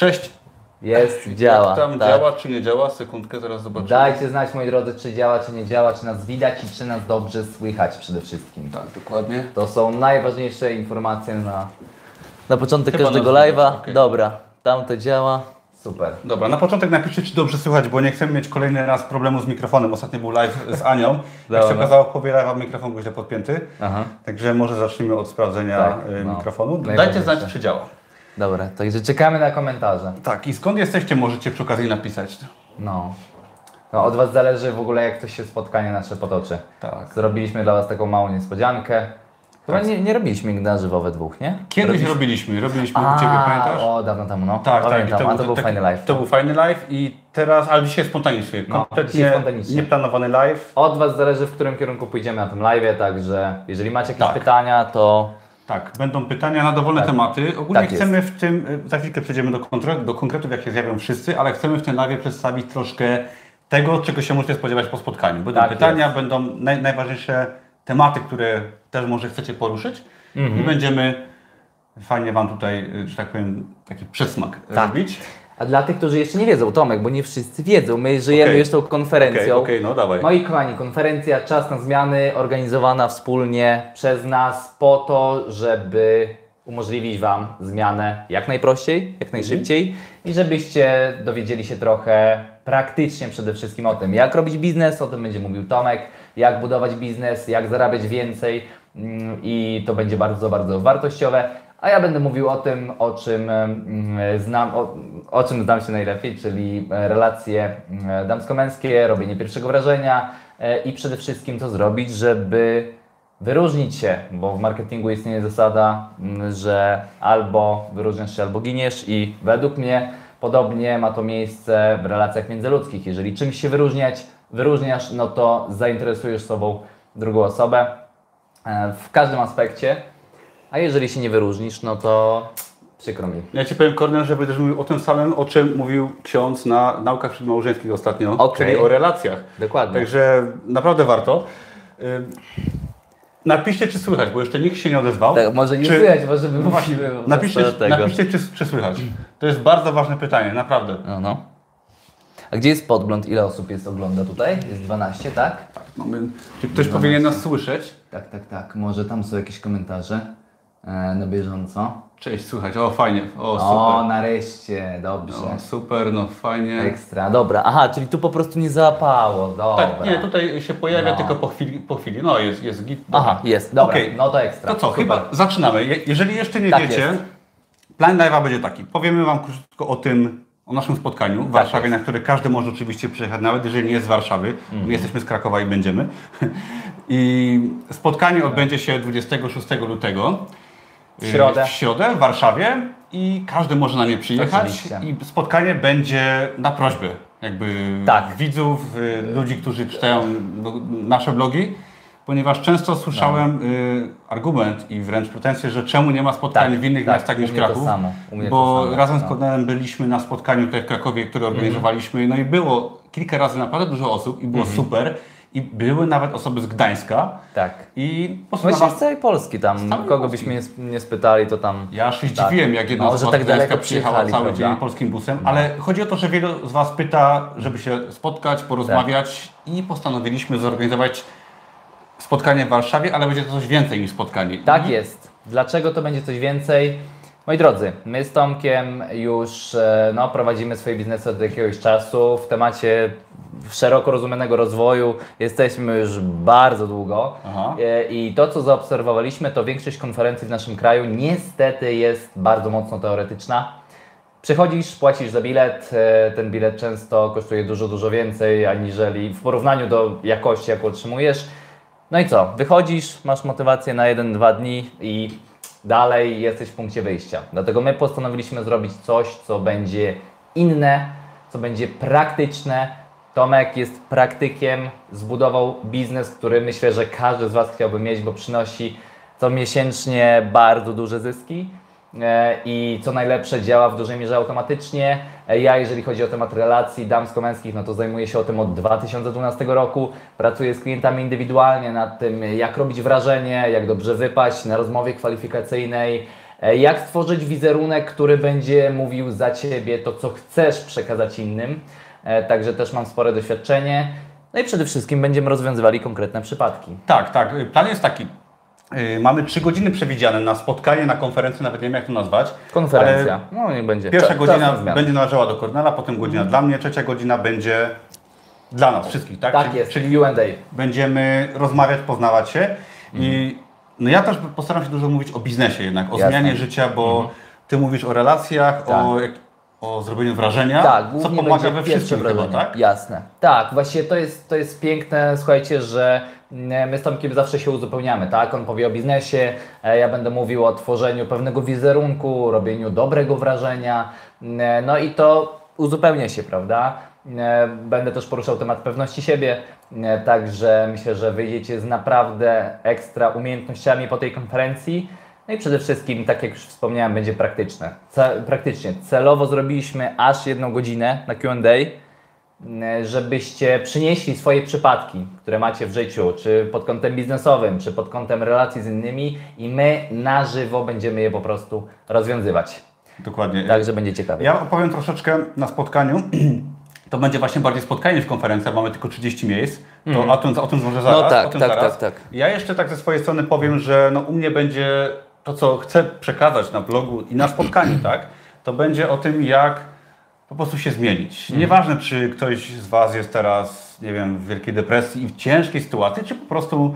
Cześć. Jest, działa. Jak tam tak. działa, czy nie działa? Sekundkę, zaraz zobaczymy. Dajcie znać, moi drodzy, czy działa, czy nie działa, czy nas widać i czy nas dobrze słychać przede wszystkim. Tak, dokładnie. To są najważniejsze informacje na, na początek Chyba każdego live'a. okej. Dobra, tam to działa. Super. Dobra, na początek napiszcie, czy dobrze słychać, bo nie chcemy mieć kolejny raz problemu z mikrofonem. Ostatnio był live z Anią. Jak się okazało, połowie live'a mikrofon był źle podpięty. Aha. Także może zacznijmy od sprawdzenia Tak, y, no. mikrofonu. Dajcie znać, czy działa. Dobra, także czekamy na komentarze. Tak, i skąd jesteście, możecie przy okazji napisać. No. no. Od Was zależy w ogóle, jak to się spotkanie nasze potoczy. Tak. Zrobiliśmy dla Was taką małą niespodziankę. Chyba nie, nie robiliśmy nigdy na żywo we dwóch, nie? Kiedyś robiliśmy, robiliśmy u Ciebie, pamiętasz? o, dawno temu, no. Tak, Pamiętam, tak. i a to był taki- fajny live. To był fajny live i teraz, ale dzisiaj spontanicznie, No, kompletnie spontanicznie. nieplanowany live. Od Was zależy, w którym kierunku pójdziemy na tym live, także jeżeli macie jakieś Tak. pytania, to Tak, będą pytania na dowolne tematy. Ogólnie Tak jest. chcemy w tym, y, za chwilkę przejdziemy do, do konkretów, jak się zjawią wszyscy, ale chcemy w tym live przedstawić troszkę tego, czego się możecie spodziewać po spotkaniu. Będą Tak pytania, będą naj, najważniejsze tematy, które też może chcecie poruszyć Mhm. i będziemy fajnie Wam tutaj, y, że tak powiem, taki przedsmak Tak. robić. A dla tych, którzy jeszcze nie wiedzą, Tomek, bo nie wszyscy wiedzą, my żyjemy Okej. już tą konferencją. Okej, okej, no dawaj. Moi kochani, konferencja Czas na Zmiany organizowana wspólnie przez nas po to, żeby umożliwić Wam zmianę jak najprościej, jak najszybciej i żebyście dowiedzieli się trochę praktycznie przede wszystkim o tym, jak robić biznes, o tym będzie mówił Tomek, jak budować biznes, jak zarabiać więcej mm, i to będzie bardzo, bardzo wartościowe. A ja będę mówił o tym, o czym znam, o, o czym znam się najlepiej, czyli e, relacje mm, damsko-męskie, robienie pierwszego wrażenia e, i przede wszystkim co zrobić, żeby wyróżnić się, bo w marketingu istnieje zasada, że albo wyróżniasz się, albo giniesz i według mnie podobnie ma to miejsce w relacjach międzyludzkich. Jeżeli czymś się wyróżniać, wyróżniasz, no to zainteresujesz sobą drugą osobę e, w każdym aspekcie, a jeżeli się nie wyróżnisz, no to przykro mi. Ja Ci powiem, Kornel, że będziesz mówił o tym samym, o czym mówił ksiądz na naukach przedmałżeńskich ostatnio, Okej. czyli o relacjach. Dokładnie. Także naprawdę warto. Napiszcie, czy słychać, bo jeszcze nikt się nie odezwał. Tak, może nie Czy- słychać, może by No właśnie, napiszcie, napiszcie czy, czy słychać. To jest bardzo ważne pytanie, naprawdę. No, no. A gdzie jest podgląd? Ile osób jest ogląda tutaj? Jest 12, tak? Mamy, czy ktoś powinien nas słyszeć? Tak, tak, tak. Może tam są jakieś komentarze na bieżąco. Cześć, słychać. O, fajnie. O, O, super. nareszcie, dobrze. O, super, no fajnie. Ekstra, dobra. Aha, czyli tu po prostu nie załapało, dobra. Tak, nie, tutaj się pojawia No. tylko po chwili, po chwili. No, jest, jest git. Aha, jest, dobra, Okej. no to ekstra. To co, Super. chyba zaczynamy. Je- Jeżeli jeszcze nie Tak wiecie, jest. plan live'a będzie taki. Powiemy Wam krótko o tym, o naszym spotkaniu w Warszawie, Tak jest. na które każdy może oczywiście przyjechać, nawet jeżeli nie jest z Warszawy. Mhm. My jesteśmy z Krakowa i będziemy. I spotkanie odbędzie się 26 lutego. W środę. W środę w Warszawie i każdy może na nie przyjechać. Oczywiście. I spotkanie będzie na prośbę jakby Tak. widzów, y, ludzi, którzy czytają no, nasze blogi. Ponieważ często słyszałem y, argument i wręcz pretensję, że czemu nie ma spotkań Tak, w innych tak, miastach niż Kraków. bo razem z no. Kornelem byliśmy na spotkaniu tutaj w Krakowie, które organizowaliśmy. No i było kilka razy naprawdę dużo osób i było Mhm. super. I były nawet osoby z Gdańska. Tak. I Właściwie na z całej Polski tam, całej kogo Polski. byśmy nie, sp- nie spytali, to tam... Ja się Tak. zdziwiłem, jak jedna No, osoba tak z Gdańska przyjechała cały prawda? dzień polskim busem, ale chodzi o to, że wielu z Was pyta, żeby się spotkać, porozmawiać Tak. i postanowiliśmy zorganizować spotkanie w Warszawie, ale będzie to coś więcej niż spotkanie. Tak I jest. Dlaczego to będzie coś więcej? Moi drodzy, my z Tomkiem już e, no, prowadzimy swoje biznesy od jakiegoś czasu. W temacie szeroko rozumianego rozwoju jesteśmy już bardzo długo. Aha. E, I to, co zaobserwowaliśmy, to większość konferencji w naszym kraju niestety jest bardzo mocno teoretyczna. Przychodzisz, płacisz za bilet, e, ten bilet często kosztuje dużo, dużo więcej, aniżeli w porównaniu do jakości, jaką otrzymujesz. No i co? Wychodzisz, masz motywację na 1-2 dni i dalej jesteś w punkcie wyjścia. Dlatego my postanowiliśmy zrobić coś, co będzie inne, co będzie praktyczne. Tomek jest praktykiem, zbudował biznes, który myślę, że każdy z Was chciałby mieć, bo przynosi co miesięcznie bardzo duże zyski. E, i co najlepsze działa w dużej mierze automatycznie. Ja, jeżeli chodzi o temat relacji damsko-męskich, no to zajmuję się o tym od 2012 roku. Pracuję z klientami indywidualnie nad tym, jak robić wrażenie, jak dobrze wypaść na rozmowie kwalifikacyjnej. Jak stworzyć wizerunek, który będzie mówił za Ciebie to, co chcesz przekazać innym. E, Także też mam spore doświadczenie. No i przede wszystkim będziemy rozwiązywali konkretne przypadki. Tak, tak. Plan jest taki. Y, Mamy trzy godziny przewidziane na spotkanie, na konferencję, nawet nie wiem jak to nazwać. Konferencja. No niech będzie. Pierwsza godzina będzie należała do Kornela, potem godzina dla mnie, trzecia godzina będzie dla nas wszystkich, tak? Tak Czyli- jest, Czyli Q&A. będziemy rozmawiać, poznawać się i no ja też postaram się dużo mówić o biznesie jednak, o Jasne. zmianie życia, bo Ty mówisz o relacjach, Tak. o, o zrobieniu wrażenia, Tak, co pomaga we wszystkim chyba, wrażenie. tak? Jasne. Tak, właśnie to jest, to jest piękne, słuchajcie, że my z Tomkiem zawsze się uzupełniamy, tak? On powie o biznesie, e, ja będę mówił o tworzeniu pewnego wizerunku, robieniu dobrego wrażenia, mm, no i to uzupełnia się, prawda? E, Będę też poruszał temat pewności siebie, e, także myślę, że wyjdziecie z naprawdę ekstra umiejętnościami po tej konferencji. No i przede wszystkim, tak jak już wspomniałem, będzie praktyczne. Praktycznie. Celowo zrobiliśmy aż jedną godzinę na QA, żebyście przynieśli swoje przypadki, które macie w życiu, czy pod kątem biznesowym, czy pod kątem relacji z innymi, i my na żywo będziemy je po prostu rozwiązywać. Dokładnie. Także będzie ciekawie. Ja opowiem troszeczkę na spotkaniu. To będzie właśnie bardziej spotkanie niż konferencja, mamy tylko 30 miejsc. To o, tym, o tym może zaraz. Mhm. No tak, o tym tak, zaraz. tak, tak. Ja jeszcze tak ze swojej strony powiem, że no, u mnie będzie to, co chcę przekazać na blogu i na spotkaniu, tak? To będzie o tym, jak po prostu się zmienić. Mhm. Nieważne, czy ktoś z Was jest teraz, nie wiem, w wielkiej depresji i w ciężkiej sytuacji, czy po prostu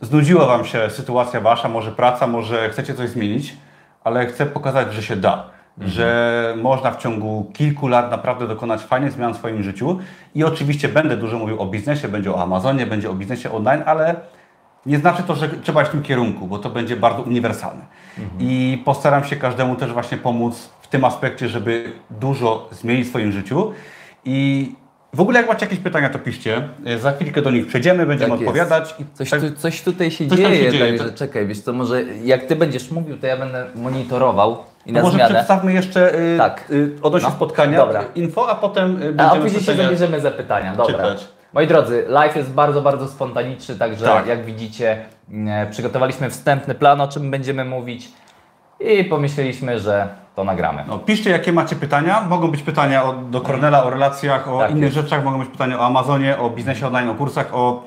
znudziła Wam się sytuacja Wasza, może praca, może chcecie coś zmienić, ale chcę pokazać, że się da. Że można w ciągu kilku lat naprawdę dokonać fajnych zmian w swoim życiu. I oczywiście będę dużo mówił o biznesie, będzie o Amazonie, będzie o biznesie online, ale nie znaczy to, że trzeba iść w tym kierunku, bo to będzie bardzo uniwersalne. I postaram się każdemu też właśnie pomóc w tym aspekcie, żeby dużo zmienić w swoim życiu. I w ogóle jak macie jakieś pytania, to piszcie. Za chwilkę do nich przejdziemy, będziemy Tak odpowiadać. I Coś, tak- tu, coś tutaj się Coś tam się dzieje, dzieje, także czekaj, wiesz co, może jak Ty będziesz mówił, to ja będę monitorował i na może zmianę. przedstawmy jeszcze y, Tak. y, odnośnie No. spotkania Dobra. info, a potem y, A będziemy później się zabierzemy za pytania, dobra. czytać. Moi drodzy, live jest bardzo, bardzo spontaniczny, także Tak. jak widzicie, mm, przygotowaliśmy wstępny plan, o czym będziemy mówić i pomyśleliśmy, że to nagramy. No, piszcie, jakie macie pytania. Mogą być pytania o, do Kornela o relacjach, o Tak innych jest. rzeczach, mogą być pytania o Amazonie, o biznesie online, o kursach, o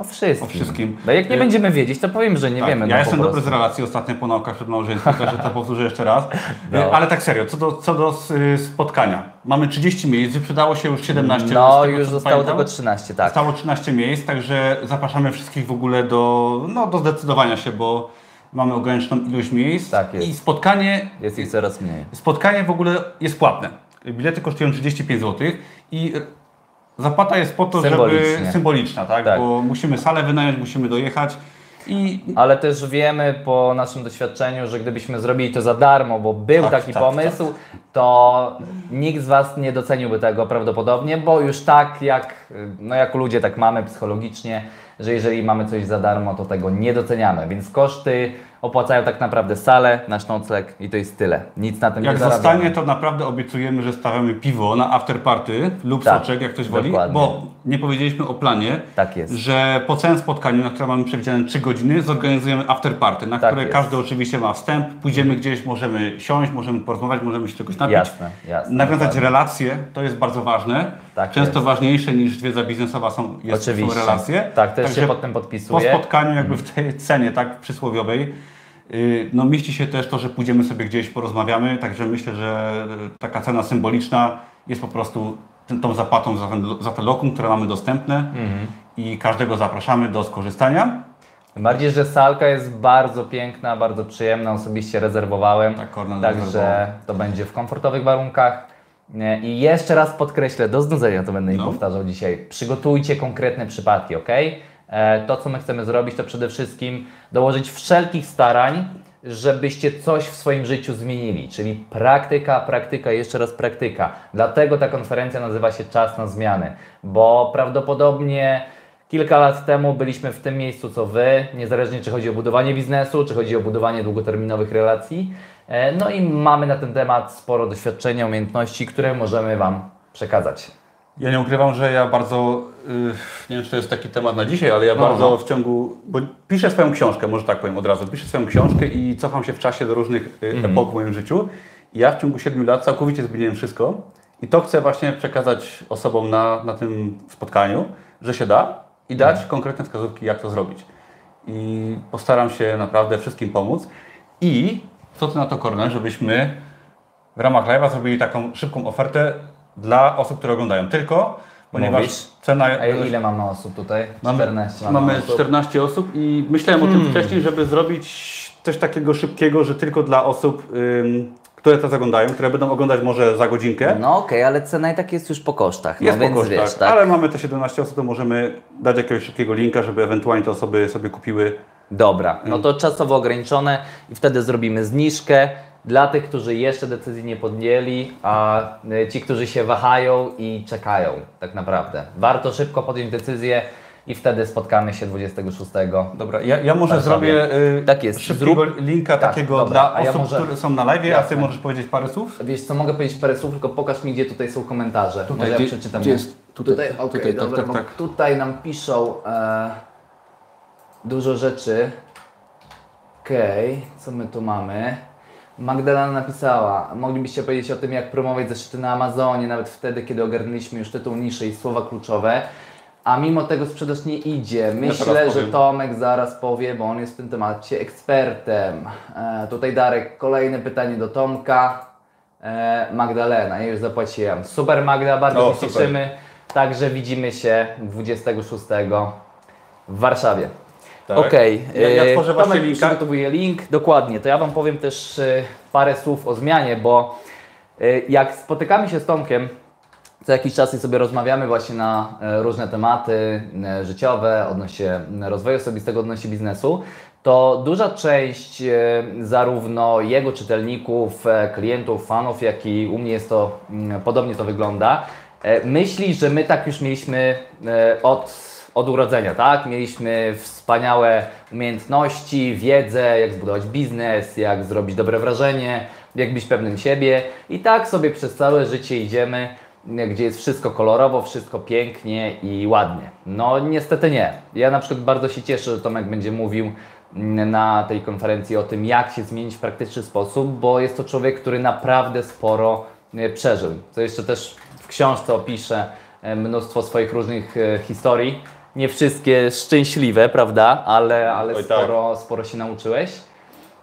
O wszystkim. O wszystkim. Bo jak nie Y- będziemy wiedzieć, to powiem, że nie Tak, wiemy. ja no, jestem dobry z relacji ostatnio po naukach przedmałżeńskich, także to powtórzę jeszcze raz. No. Ale tak serio, co do, co do y, spotkania. Mamy 30 miejsc, wyprzedało się już 17. z No, tego, już zostało pamiętam. tylko 13, tak. Zostało 13 miejsc, także zapraszamy wszystkich w ogóle do, no, do zdecydowania się, bo mamy ograniczoną ilość miejsc. Tak jest. I spotkanie, Jest ich coraz mniej. spotkanie w ogóle jest płatne. Bilety kosztują 35 zł i zapłata jest po to, żeby symboliczna, tak? Tak. Bo musimy salę wynająć, musimy dojechać i Ale też wiemy po naszym doświadczeniu, że gdybyśmy zrobili to za darmo, bo był Tak, taki tak, pomysł, to nikt z Was nie doceniłby tego prawdopodobnie, bo już tak jak, no jak ludzie tak mamy psychologicznie, że jeżeli mamy coś za darmo, to tego nie doceniamy, więc koszty opłacają tak naprawdę salę, nasz nocleg i to jest tyle. Nic na tym Jak nie zarabiamy. zostanie, to naprawdę obiecujemy, że stawiamy piwo na afterparty lub Tak, soczek, jak ktoś woli, dokładnie. bo nie powiedzieliśmy o planie, Tak jest. że po całym spotkaniu, na które mamy przewidziane 3 godziny, zorganizujemy afterparty, na Tak które jest. każdy oczywiście ma wstęp, pójdziemy gdzieś, możemy siąść, możemy porozmawiać, możemy się czegoś napić. Jasne, jasne. Nawiązać relacje, to jest bardzo ważne. Tak Często jest. ważniejsze niż wiedza biznesowa są, jest, są Oczywiście. relacje. Tak, też się Także pod tym po podpisuję. spotkaniu, jakby w tej cenie tak przysłowiowej, no mieści się też to, że pójdziemy sobie gdzieś, porozmawiamy, także myślę, że taka cena symboliczna jest po prostu tą zapłatą za, ten, za te lokum, które mamy dostępne Mhm. i każdego zapraszamy do skorzystania. Tym bardziej, że salka jest bardzo piękna, bardzo przyjemna, osobiście rezerwowałem. Tak, Także to będzie w komfortowych warunkach. I jeszcze raz podkreślę, do znudzenia to będę No. powtarzał dzisiaj. Przygotujcie konkretne przypadki, ok? E, to, co my chcemy zrobić, to przede wszystkim dołożyć wszelkich starań, żebyście coś w swoim życiu zmienili. Czyli praktyka, praktyka jeszcze raz praktyka. Dlatego ta konferencja nazywa się Czas na zmiany, bo prawdopodobnie Kilka lat temu byliśmy w tym miejscu co Wy, niezależnie czy chodzi o budowanie biznesu, czy chodzi o budowanie długoterminowych relacji. E, No i mamy na ten temat sporo doświadczenia, umiejętności, które możemy Wam przekazać. Ja nie ukrywam, że ja bardzo, y, nie wiem czy to jest taki temat na dzisiaj, ale ja No, bardzo no. w ciągu, bo piszę swoją książkę, może tak powiem od razu, piszę swoją książkę i cofam się w czasie do różnych Mhm. epok w moim życiu. I ja w ciągu 7 lat całkowicie zmieniłem wszystko i to chcę właśnie przekazać osobom na, na tym spotkaniu, że się da i dać Mhm. konkretne wskazówki, jak to zrobić. I postaram się naprawdę wszystkim pomóc. I co ty na to, Kornel, żebyśmy w ramach live'a zrobili taką szybką ofertę dla osób, które oglądają. Tylko, ponieważ Mówisz? cena... A ile mamy osób tutaj? Mamy, 14 mamy, mamy osób. Hmm. 14 osób i myślałem o tym wcześniej, żeby zrobić coś takiego szybkiego, że tylko dla osób, ym, które to zaglądają, które będą oglądać może za godzinkę. No okej, ale cena i tak jest już po kosztach, no Jest więc po kosztach, wiesz, tak? ale mamy te 17 osób, to możemy dać jakiegoś szybkiego linka, żeby ewentualnie te osoby sobie kupiły. Dobra, no to czasowo ograniczone i wtedy zrobimy zniżkę dla tych, którzy jeszcze decyzji nie podjęli, a y, ci, którzy się wahają i czekają tak naprawdę. Warto szybko podjąć decyzję i wtedy spotkamy się 26. Dobra, ja, ja może Warszawie. zrobię y, Tak jest, szybkiego zrób- linka tak, takiego dobra, dla a ja osób, może- które są na live, a Ty Jasne. możesz powiedzieć parę słów? Wiesz co, mogę powiedzieć parę słów, tylko pokaż mi, gdzie tutaj są komentarze. Tutaj, Może ja przeczytam. gdzie jest? Tutaj, tutaj, okej, tutaj, tak, dobra, tak, tak. tutaj nam piszą e, dużo rzeczy. Okej, co my tu mamy? Magdalena napisała, moglibyście powiedzieć o tym, jak promować zeszyty na Amazonie, nawet wtedy, kiedy ogarnęliśmy już tytuł niszy i słowa kluczowe. A mimo tego sprzedaż nie idzie. Myślę, teraz że. Tomek zaraz powie, bo on jest w tym temacie ekspertem. E, tutaj Darek, kolejne pytanie do Tomka. E, Magdalena, ja już zapłaciłem. Super Magda, bardzo O, się cieszymy. Także widzimy się 26 w Warszawie. Tak. Okej. Ja, ja e, tworzę właśnie Tomek linka. przygotowuje link, dokładnie. To ja Wam powiem też e, parę słów o zmianie, bo e, jak spotykamy się z Tomkiem, co jakiś czas i sobie rozmawiamy właśnie na różne tematy życiowe, odnośnie rozwoju osobistego, odnośnie biznesu, to duża część zarówno jego czytelników, klientów, fanów, jak i u mnie jest to, mm, podobnie to wygląda, myśli, że my tak już mieliśmy od od urodzenia, tak? Mieliśmy wspaniałe umiejętności, wiedzę, jak zbudować biznes, jak zrobić dobre wrażenie, jak być pewnym siebie. I tak sobie przez całe życie idziemy, gdzie jest wszystko kolorowo, wszystko pięknie i ładnie. No niestety nie. Ja na przykład bardzo się cieszę, że Tomek będzie mówił mm, na tej konferencji o tym, jak się zmienić w praktyczny sposób, bo jest to człowiek, który naprawdę sporo e, przeżył. Co jeszcze też w książce opiszę e, mnóstwo swoich różnych e, historii. Nie wszystkie szczęśliwe, prawda? Ale, ale Oj, tak. sporo, sporo się nauczyłeś.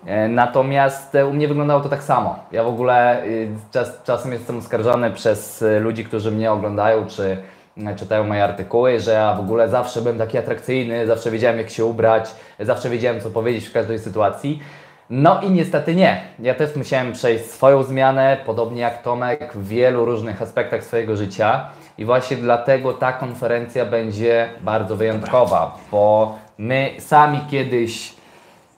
E, Natomiast e, u mnie wyglądało to tak samo. Ja w ogóle y, czas, czasem jestem oskarżany przez y, ludzi, którzy mnie oglądają czy y, czytają moje artykuły, że ja w ogóle zawsze byłem taki atrakcyjny, zawsze wiedziałem jak się ubrać, zawsze wiedziałem co powiedzieć w każdej sytuacji. No i niestety nie. Ja też musiałem przejść swoją zmianę, podobnie jak Tomek, w wielu różnych aspektach swojego życia. I właśnie dlatego ta konferencja będzie bardzo wyjątkowa, bo my sami kiedyś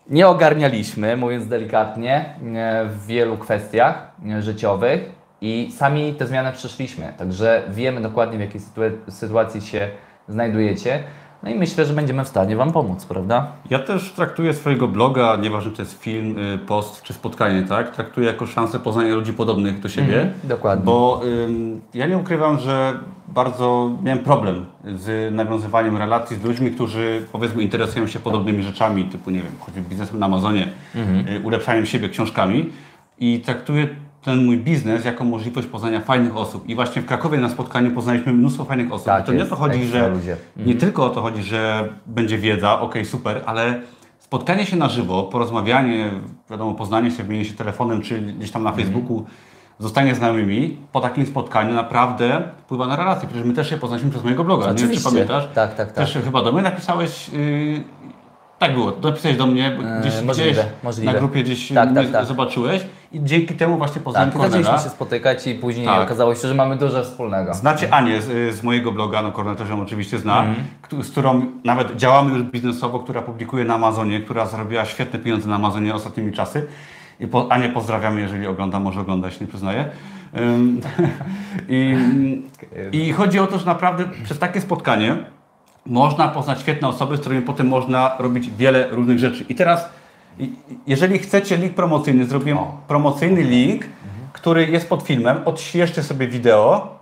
nie ogarnialiśmy, mówiąc delikatnie, e, w wielu kwestiach e, życiowych i sami te zmiany przeszliśmy. Także wiemy dokładnie, w jakiej sytua- sytuacji się znajdujecie. No i myślę, że będziemy w stanie Wam pomóc, prawda? Ja też traktuję swojego bloga, nieważne czy to jest film, y, post czy spotkanie, tak? Traktuję jako szansę poznania ludzi podobnych do siebie. Mhm, dokładnie. Bo ym, ja nie ukrywam, że bardzo miałem problem z nawiązywaniem relacji z ludźmi, którzy powiedzmy interesują się podobnymi rzeczami, typu nie wiem, choćby biznesem na Amazonie, Mhm. y, ulepszaniem siebie książkami i traktuję ten mój biznes jako możliwość poznania fajnych osób. I właśnie w Krakowie na spotkaniu poznaliśmy mnóstwo fajnych osób. Tak to nie o to chodzi, że ludzie. nie tylko o to chodzi, że będzie wiedza, okej, super, ale spotkanie się na żywo, porozmawianie, wiadomo, poznanie się, wymienienie się telefonem, czy gdzieś tam na Mhm. Facebooku, zostanie znajomymi, po takim spotkaniu naprawdę wpływa na relacje. Przecież my też się poznaliśmy przez mojego bloga, nie wiem, czy Oczywiście. pamiętasz? Tak, tak, tak. Też chyba do mnie napisałeś, yy, tak było, napisałeś do mnie, bo gdzieś, Eee, możliwe, gdzieś możliwe. na grupie gdzieś Tak, tak, tak. zobaczyłeś i dzięki temu właśnie poznałem Tak, zaczęliśmy się spotykać i później Tak. okazało się, że mamy dużo wspólnego. Znacie Anię z, z mojego bloga, no Kornel też ją oczywiście zna, Mhm. z którą nawet działamy już biznesowo, która publikuje na Amazonie, która zarobiła świetne pieniądze na Amazonie ostatnimi czasy. I po, Anię pozdrawiamy, jeżeli ogląda, może oglądać, nie przyznaję. I, I chodzi o to, że naprawdę przez takie spotkanie można poznać świetne osoby, z którymi potem można robić wiele różnych rzeczy. I teraz, i- jeżeli chcecie link promocyjny, zrobiłem promocyjny link, który jest pod filmem, odświeżcie sobie wideo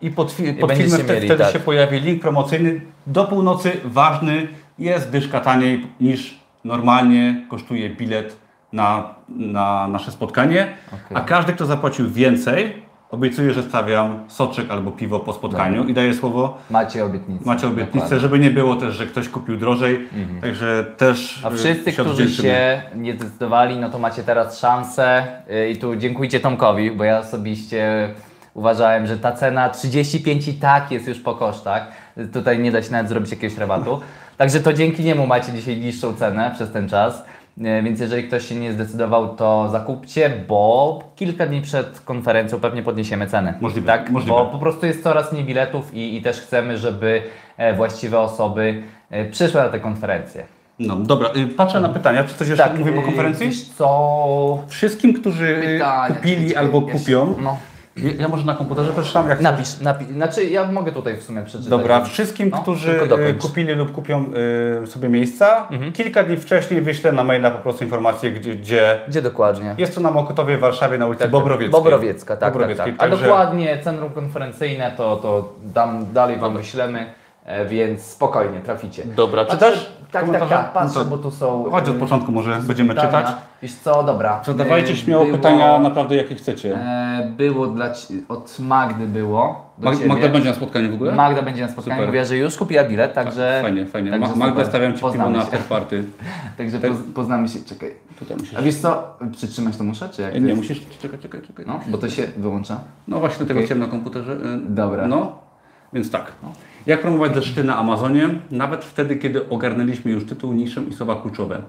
I pod, fi- pod będziecie filmem wtedy, mieli, wtedy tak. się pojawi link promocyjny. Do północy ważny jest dyszka taniej niż normalnie kosztuje bilet na, na nasze spotkanie. Okej. A każdy, kto zapłacił więcej, obiecuje, że stawiam soczek albo piwo po spotkaniu i daję słowo. Macie obietnicę. Macie obietnicę, Dokładnie. żeby nie było też, że ktoś kupił drożej. Także też. A y, wszyscy, którzy odwdzięczymy. się nie zdecydowali, no to macie teraz szansę y, i tu dziękujcie Tomkowi, bo ja osobiście uważałem, że ta cena 35 i tak jest już po kosztach. Tutaj nie da się nawet zrobić jakiegoś rabatu. Także to dzięki niemu macie dzisiaj niższą cenę przez ten czas. Y, Więc jeżeli ktoś się nie zdecydował, to zakupcie, bo kilka dni przed konferencją pewnie podniesiemy cenę. Możliwe, Tak, możliwe. bo po prostu jest coraz mniej biletów i, i też chcemy, żeby e, właściwe osoby e, przyszły na tę konferencję. No dobra, y, patrzę na pytania. Czy coś jeszcze Tak, mówimy o yy, konferencji? Co? Wszystkim, którzy y, Pytania, kupili albo jeszcze- kupią. No. Ja, może na komputerze przeczytam, jak Napisz, napisz. Znaczy ja mogę tutaj w sumie przeczytać. Dobra, wszystkim, No, którzy. Mhm. kupili lub kupią y, sobie miejsca, kilka dni wcześniej wyślę na maila po prostu informację, gdzie, gdzie Gdzie dokładnie? jest to na Mokotowie w Warszawie na ulicy Bobrowieckiej. Bobrowiecka, tak, Bobrowieckiej, tak, tak. A także- dokładnie centrum konferencyjne to, to dam, dalej Wam wyślemy, e, więc spokojnie, traficie. Dobra, Patrzę- czytasz? Tak, tak, komentarze? tak, patrzę, No bo tu są... Chodź od y, początku może będziemy pytania. czytać. Wiesz co, dobra. Zadawajcie Y, śmiało było- pytania naprawdę jakie chcecie. E, było dla, ci- od Magdy było. Mag- ciebie. Magda będzie na spotkaniu w ogóle? Magda będzie na spotkaniu, Super. mówiła, że już kupiła bilet, także... Fajnie, fajnie. Także Ma- Magda super. stawiam Ci piwo na afterparty. Także Tak. poz, poznamy się, czekaj. Tutaj musisz... A wiesz co, przytrzymać to muszę, czy jak to Nie, jest? musisz... Czekaj, czekaj, czekaj. No, bo to się wyłącza. No właśnie do tego chciałem na komputerze. Dobra. No, więc tak. Jak promować zeszyty na Amazonie? Nawet wtedy, kiedy ogarnęliśmy już tytuł, niszę i słowa kluczowe.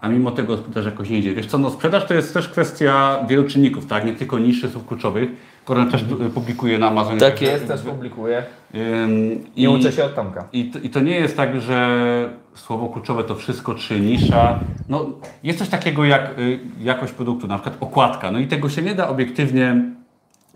A mimo tego sprzedaż jakoś nie idzie. Wiesz co, no sprzedaż to jest też kwestia wielu czynników, tak? Nie tylko niszy słów kluczowych. Koron też y, publikuje na Amazonie. Tak jest, też publikuję. Ym, Nie uczę się od Tomka. I to, I to nie jest tak, że słowo kluczowe to wszystko, czy nisza. No, jest coś takiego jak y, jakość produktu, na przykład okładka. No i tego się nie da obiektywnie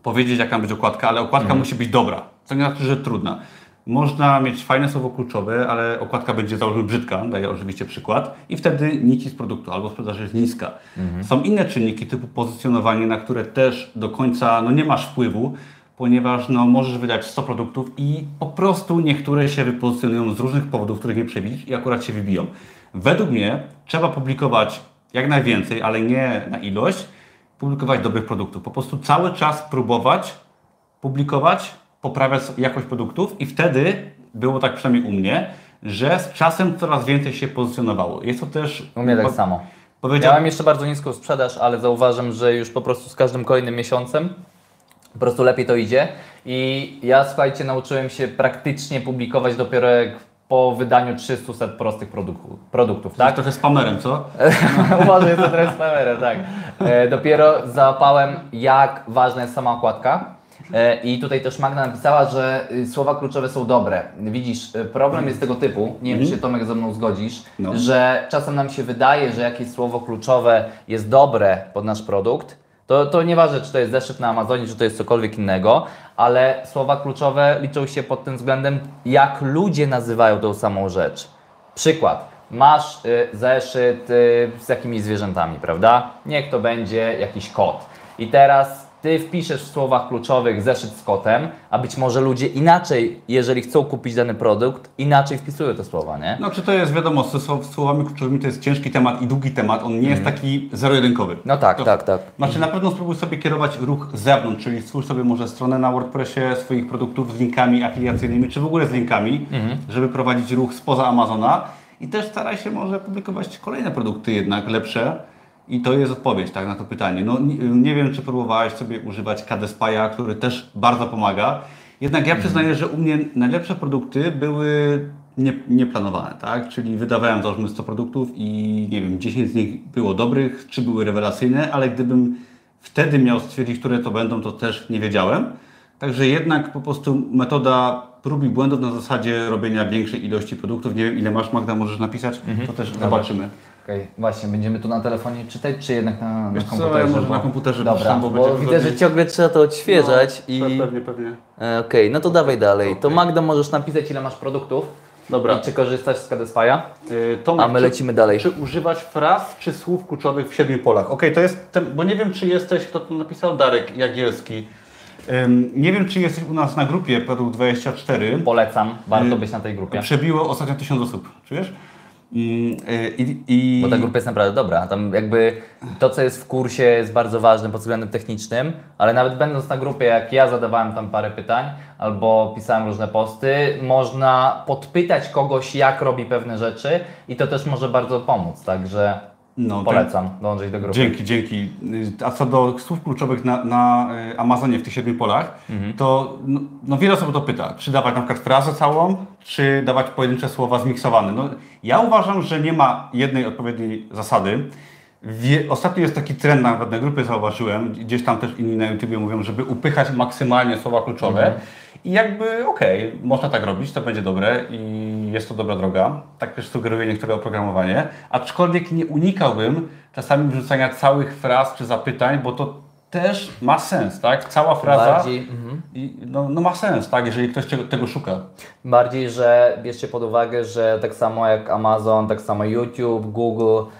powiedzieć, jaka ma być okładka, ale okładka Mhm. musi być dobra. Co nie znaczy, że trudna. Można mieć fajne słowo kluczowe, ale okładka będzie załóżmy brzydka, daję oczywiście przykład, i wtedy nici z produktu albo sprzedaż jest niska. Mhm. Są inne czynniki typu pozycjonowanie, na które też do końca no, nie masz wpływu, ponieważ no, możesz wydać 100 produktów i po prostu niektóre się wypozycjonują z różnych powodów, których nie przewidzisz i akurat się wybiją. Według mnie trzeba publikować jak najwięcej, ale nie na ilość, publikować dobrych produktów. Po prostu cały czas próbować publikować, poprawiać jakość produktów i wtedy było tak przynajmniej u mnie, że z czasem coraz więcej się pozycjonowało. Jest to też... U mnie tak po- samo. Powiedział, Miałem jeszcze bardzo niską sprzedaż, ale zauważam, że już po prostu z każdym kolejnym miesiącem po prostu lepiej to idzie. I ja, słuchajcie, nauczyłem się praktycznie publikować dopiero jak po wydaniu 300 prostych produktów, produktów tak? trochę spamerem, co? Uważaj, że to teraz kamerę, tak. E, dopiero załapałem, jak ważna jest sama okładka. E, I tutaj też Magda napisała, że y, słowa kluczowe są dobre. Widzisz, y, problem jest tego typu, nie wiem czy się Tomek ze mną zgodzisz, No. że czasem nam się wydaje, że jakieś słowo kluczowe jest dobre pod nasz produkt. To, to nieważne, czy to jest zeszyt na Amazonie, czy to jest cokolwiek innego, ale słowa kluczowe liczą się pod tym względem, jak ludzie nazywają tą samą rzecz. Przykład. Masz y, zeszyt y, z jakimiś zwierzętami, prawda? Niech to będzie jakiś kot. I teraz ty wpiszesz w słowach kluczowych zeszyt z kotem, a być może ludzie inaczej, jeżeli chcą kupić dany produkt, inaczej wpisują te słowa, nie? No czy to jest wiadomo, z słow- słowami kluczowymi to jest ciężki temat i długi temat, on nie jest taki zero-jedynkowy. No tak, To- tak, tak. Znaczy na pewno spróbuj sobie kierować ruch z zewnątrz, czyli stwórz sobie może stronę na WordPressie swoich produktów z linkami afiliacyjnymi, czy w ogóle z linkami, żeby prowadzić ruch spoza Amazona i też staraj się może publikować kolejne produkty jednak lepsze i to jest odpowiedź tak, na to pytanie. No nie, nie wiem, czy próbowałeś sobie używać KDSPI'a, który też bardzo pomaga, jednak ja przyznaję, że u mnie najlepsze produkty były nie, nieplanowane, tak? Czyli wydawałem załóżmy 100 produktów i nie wiem, 10 z nich było dobrych, czy były rewelacyjne, ale gdybym wtedy miał stwierdzić, które to będą, to też nie wiedziałem. Także jednak po prostu metoda prób i błędów na zasadzie robienia większej ilości produktów. Nie wiem ile masz Magda, możesz napisać, to też zobaczymy. Okej, właśnie, będziemy tu na telefonie czytać, czy jednak na, na Wiesz co, komputerze? ja może bo- na komputerze Dobra, bo bo widzę, że ciągle trzeba to odświeżać i... No, Pewnie, pewnie. E, Okej, no to dawaj dalej. To Magda możesz napisać ile masz produktów Dobra. i czy korzystasz z Kadespaya, Y, Tomek, a my czy- lecimy dalej. Czy używać fraz czy słów kluczowych w siedmiu polach? Okej, to jest ten, bo nie wiem, czy jesteś, kto to napisał, Darek Jagielski. Nie wiem, czy jesteś u nas na grupie Produkt 24. Polecam, warto Y, być na tej grupie. Przebiło ostatnio tysiąc osób, czujesz? I, i, i, Bo ta grupa jest naprawdę dobra. Tam jakby to, co jest w kursie, jest bardzo ważne pod względem technicznym, ale nawet będąc na grupie, jak ja zadawałem tam parę pytań albo pisałem różne posty, można podpytać kogoś, jak robi pewne rzeczy i to też może bardzo pomóc. Także No, polecam dołączyć do grupy. Dzięki, dzięki. A co do słów kluczowych na, na y, Amazonie w tych siedmiu polach, to no, no wiele osób to pyta, czy dawać na przykład frazę całą, czy dawać pojedyncze słowa zmiksowane. No, ja uważam, że nie ma jednej odpowiedniej zasady. Wie, ostatnio jest taki trend, nawet na grupie zauważyłem, gdzieś tam też inni na YouTubie mówią, żeby upychać maksymalnie słowa kluczowe. I jakby okej, można tak robić, to będzie dobre i jest to dobra droga. Tak też sugeruje niektóre oprogramowanie. Aczkolwiek nie unikałbym czasami wrzucania całych fraz czy zapytań, bo to też ma sens, tak? Cała fraza Bardziej, mhm. i, no, no ma sens, tak? Jeżeli ktoś tego, tego szuka. Bardziej, że bierzcie pod uwagę, że tak samo jak Amazon, tak samo YouTube, Google,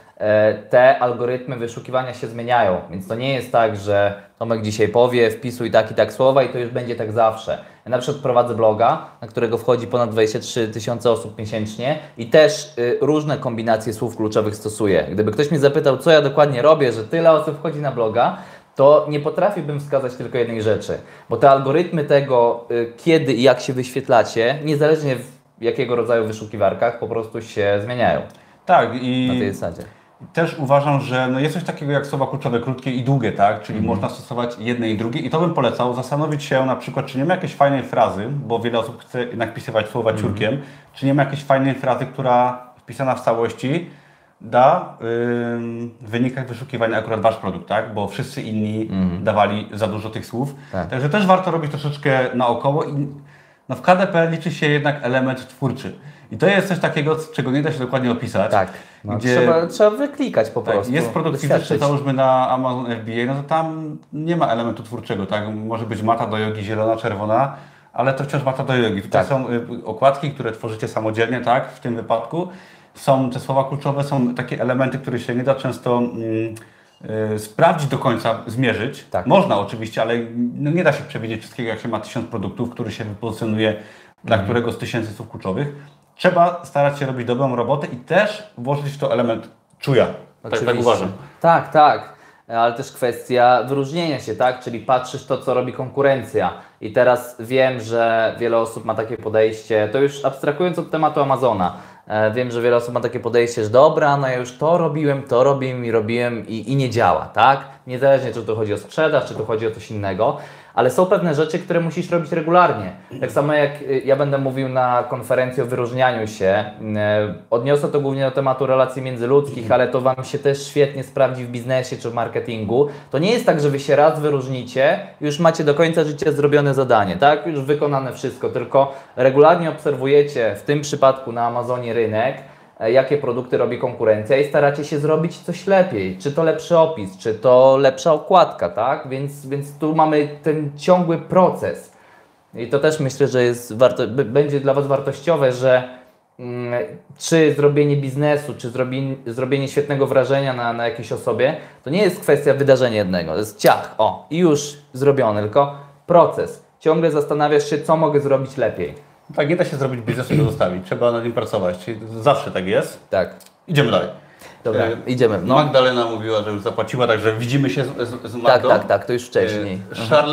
te algorytmy wyszukiwania się zmieniają. Więc to nie jest tak, że Tomek dzisiaj powie, wpisuj tak i tak słowa i to już będzie tak zawsze. Ja na przykład prowadzę bloga, na którego wchodzi ponad 23 tysiące osób miesięcznie i też y, różne kombinacje słów kluczowych stosuję. Gdyby ktoś mnie zapytał, co ja dokładnie robię, że tyle osób wchodzi na bloga, to nie potrafiłbym wskazać tylko jednej rzeczy, bo te algorytmy tego, y, kiedy i jak się wyświetlacie, niezależnie w jakiego rodzaju wyszukiwarkach, po prostu się zmieniają Tak, i na tej zasadzie. Też uważam, że no jest coś takiego jak słowa kluczowe krótkie i długie, tak? Czyli Mhm. można stosować jedne i drugie. I to bym polecał zastanowić się na przykład, czy nie ma jakiejś fajnej frazy, bo wiele osób chce jednak pisywać słowa Mhm. ciurkiem, czy nie ma jakiejś fajnej frazy, która wpisana w całości da ym, w wynikach wyszukiwania akurat wasz produkt, tak? Bo wszyscy inni dawali za dużo tych słów. Tak. Także też warto robić troszeczkę naokoło i no w KDP liczy się jednak element twórczy. I to jest coś takiego, czego nie da się dokładnie opisać. Tak. No, gdzie- trzeba, trzeba wyklikać po tak, prostu. jest produkt fizyczny, załóżmy na Amazon FBA, no to tam nie ma elementu twórczego, tak? Może być mata do jogi zielona, czerwona, ale to wciąż mata do jogi. Tutaj Tak. są y, okładki, które tworzycie samodzielnie, tak? W tym wypadku. Są te słowa kluczowe, są takie elementy, które się nie da często mm, y, sprawdzić do końca, zmierzyć. Tak. Można oczywiście, ale no nie da się przewidzieć wszystkiego, jak się ma tysiąc produktów, który się wypozycjonuje dla Mhm. którego z tysięcy słów kluczowych. Trzeba starać się robić dobrą robotę i też włożyć w to element czuja. Tak, tak Oczywiście. uważam. Tak, tak. Ale też kwestia wyróżnienia się, tak? Czyli patrzysz to, co robi konkurencja. I teraz wiem, że wiele osób ma takie podejście, to już abstrahując od tematu Amazona, e, wiem, że wiele osób ma takie podejście, że dobra, no ja już to robiłem, to robiłem i robiłem i, i nie działa, tak? Niezależnie, czy tu chodzi o sprzedaż, czy tu chodzi o coś innego. Ale są pewne rzeczy, które musisz robić regularnie. Tak samo jak y, ja będę mówił na konferencji o wyróżnianiu się, y, odniosę to głównie do tematu relacji międzyludzkich, ale to Wam się też świetnie sprawdzi w biznesie czy w marketingu. To nie jest tak, że Wy się raz wyróżnicie, już macie do końca życia zrobione zadanie, tak? Już wykonane wszystko, tylko regularnie obserwujecie, w tym przypadku na Amazonie rynek, jakie produkty robi konkurencja i staracie się zrobić coś lepiej. Czy to lepszy opis, czy to lepsza okładka, tak? Więc, więc tu mamy ten ciągły proces. I to też myślę, że jest warto, będzie dla Was wartościowe, że mm, czy zrobienie biznesu, czy zrobienie, zrobienie świetnego wrażenia na, na jakiejś osobie, to nie jest kwestia wydarzenia jednego. To jest ciach, o, i już zrobione, tylko proces. Ciągle zastanawiasz się, co mogę zrobić lepiej. Tak, nie da się zrobić biznesu i go zostawić. Trzeba nad nim pracować. Zawsze tak jest. Tak. Idziemy dalej. Dobra, E, idziemy. No, Magdalena mówiła, że już zapłaciła, także widzimy się z, z, z tak, Magdą. tak, tak, to już wcześniej.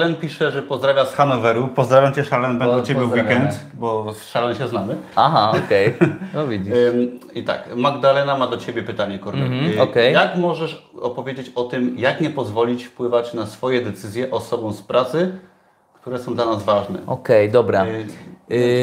E, pisze, że pozdrawia z Hanoweru. Pozdrawiam Cię, Charlene, będę u Ciebie w weekend, bo z Charlene się znamy. Aha, okej. No widzisz. Ym, I tak, Magdalena ma do Ciebie pytanie, Kornel. Mhm, Y, okej. Jak możesz opowiedzieć o tym, jak nie pozwolić wpływać na swoje decyzje osobom z pracy, które są dla nas ważne? Okej, dobra.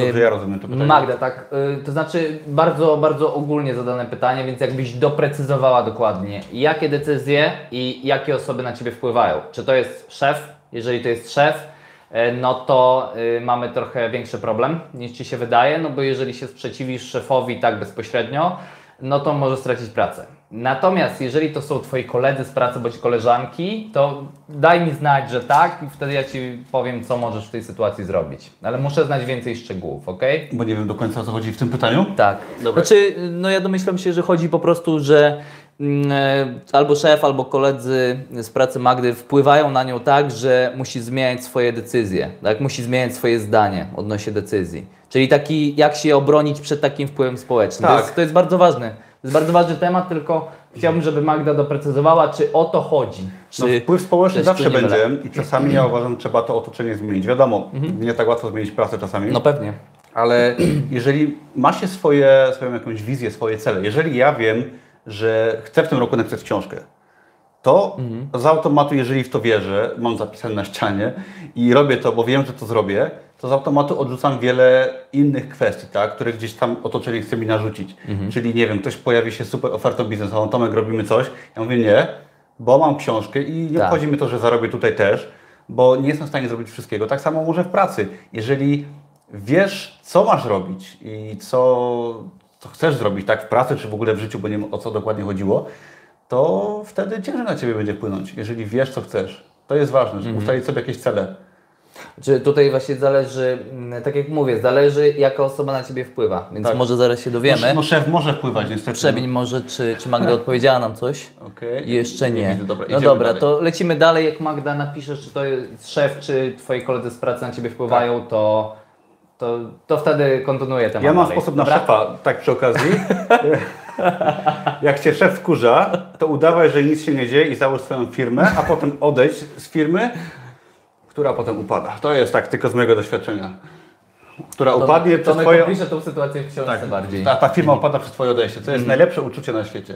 Dobrze, ja rozumiem to pytanie. Magda, tak, y, to znaczy bardzo, bardzo ogólnie zadane pytanie, więc jakbyś doprecyzowała dokładnie, jakie decyzje i jakie osoby na Ciebie wpływają. Czy to jest szef? Jeżeli to jest szef, y, no to y, mamy trochę większy problem niż Ci się wydaje, no bo jeżeli się sprzeciwisz szefowi tak bezpośrednio, no to może stracić pracę. Natomiast jeżeli to są Twoi koledzy z pracy bądź koleżanki, to daj mi znać, że tak i wtedy ja Ci powiem, co możesz w tej sytuacji zrobić. Ale muszę znać więcej szczegółów, ok? Bo nie wiem do końca o co chodzi w tym pytaniu. Tak. Dobra. Znaczy, no ja domyślam się, że chodzi po prostu, że mm, e, albo szef, albo koledzy z pracy Magdy wpływają na nią tak, że musi zmieniać swoje decyzje, tak? musi zmieniać swoje zdanie odnośnie decyzji. Czyli taki, jak się obronić przed takim wpływem społecznym. To, Tak. jest, to jest bardzo ważne. To jest bardzo ważny temat, tylko chciałbym, żeby Magda doprecyzowała, czy o to chodzi. No, wpływ społeczny zawsze będzie i czasami ja uważam, że trzeba to otoczenie zmienić. Wiadomo, nie tak łatwo zmienić pracę czasami, No pewnie. ale jeżeli ma się swoje, swoją jakąś wizję, swoje cele, jeżeli ja wiem, że chcę w tym roku napisać książkę, to z automatu, jeżeli w to wierzę, mam zapisane na ścianie i robię to, bo wiem, że to zrobię, to z automatu odrzucam wiele innych kwestii, tak, które gdzieś tam otoczenie chce mi narzucić. Czyli nie wiem, ktoś pojawi się super ofertą biznesową, Tomek, robimy coś. Ja mówię nie, bo mam książkę i nie Tak. obchodzi mnie to, że zarobię tutaj też, bo nie jestem w stanie zrobić wszystkiego. Tak samo może w pracy. Jeżeli wiesz, co masz robić i co, co chcesz zrobić, tak, w pracy czy w ogóle w życiu, bo nie wiem o co dokładnie chodziło, to wtedy ciężej na Ciebie będzie wpłynąć, jeżeli wiesz, co chcesz. To jest ważne, żeby ustalić sobie jakieś cele. Czy tutaj właśnie zależy, mm, tak jak mówię, zależy jaka osoba na Ciebie wpływa, więc Tak. może zaraz się dowiemy. No, no szef może wpływać niestety. Przebiń może, czy, czy Magda odpowiedziała nam coś? Okej. Jeszcze nie. widzę, dobra, no dobra, dalej. to lecimy dalej. Jak Magda napiszesz, czy to jest szef, czy twoi koledzy z pracy na ciebie wpływają, to, to, to wtedy kontynuuję temat. Ja mam dalej. sposób na Dobra? szefa, tak przy okazji. Jak cię szef wkurza, to udawaj, że nic się nie dzieje i załóż swoją firmę, a potem odejdź z firmy, która potem upada. To jest tak tylko z mojego doświadczenia. Która upadnie przez Tomek twoje... opisze tą sytuację w książce Tak, bardziej. ta, ta firma upada przez twoje odejście. To jest najlepsze uczucie na świecie.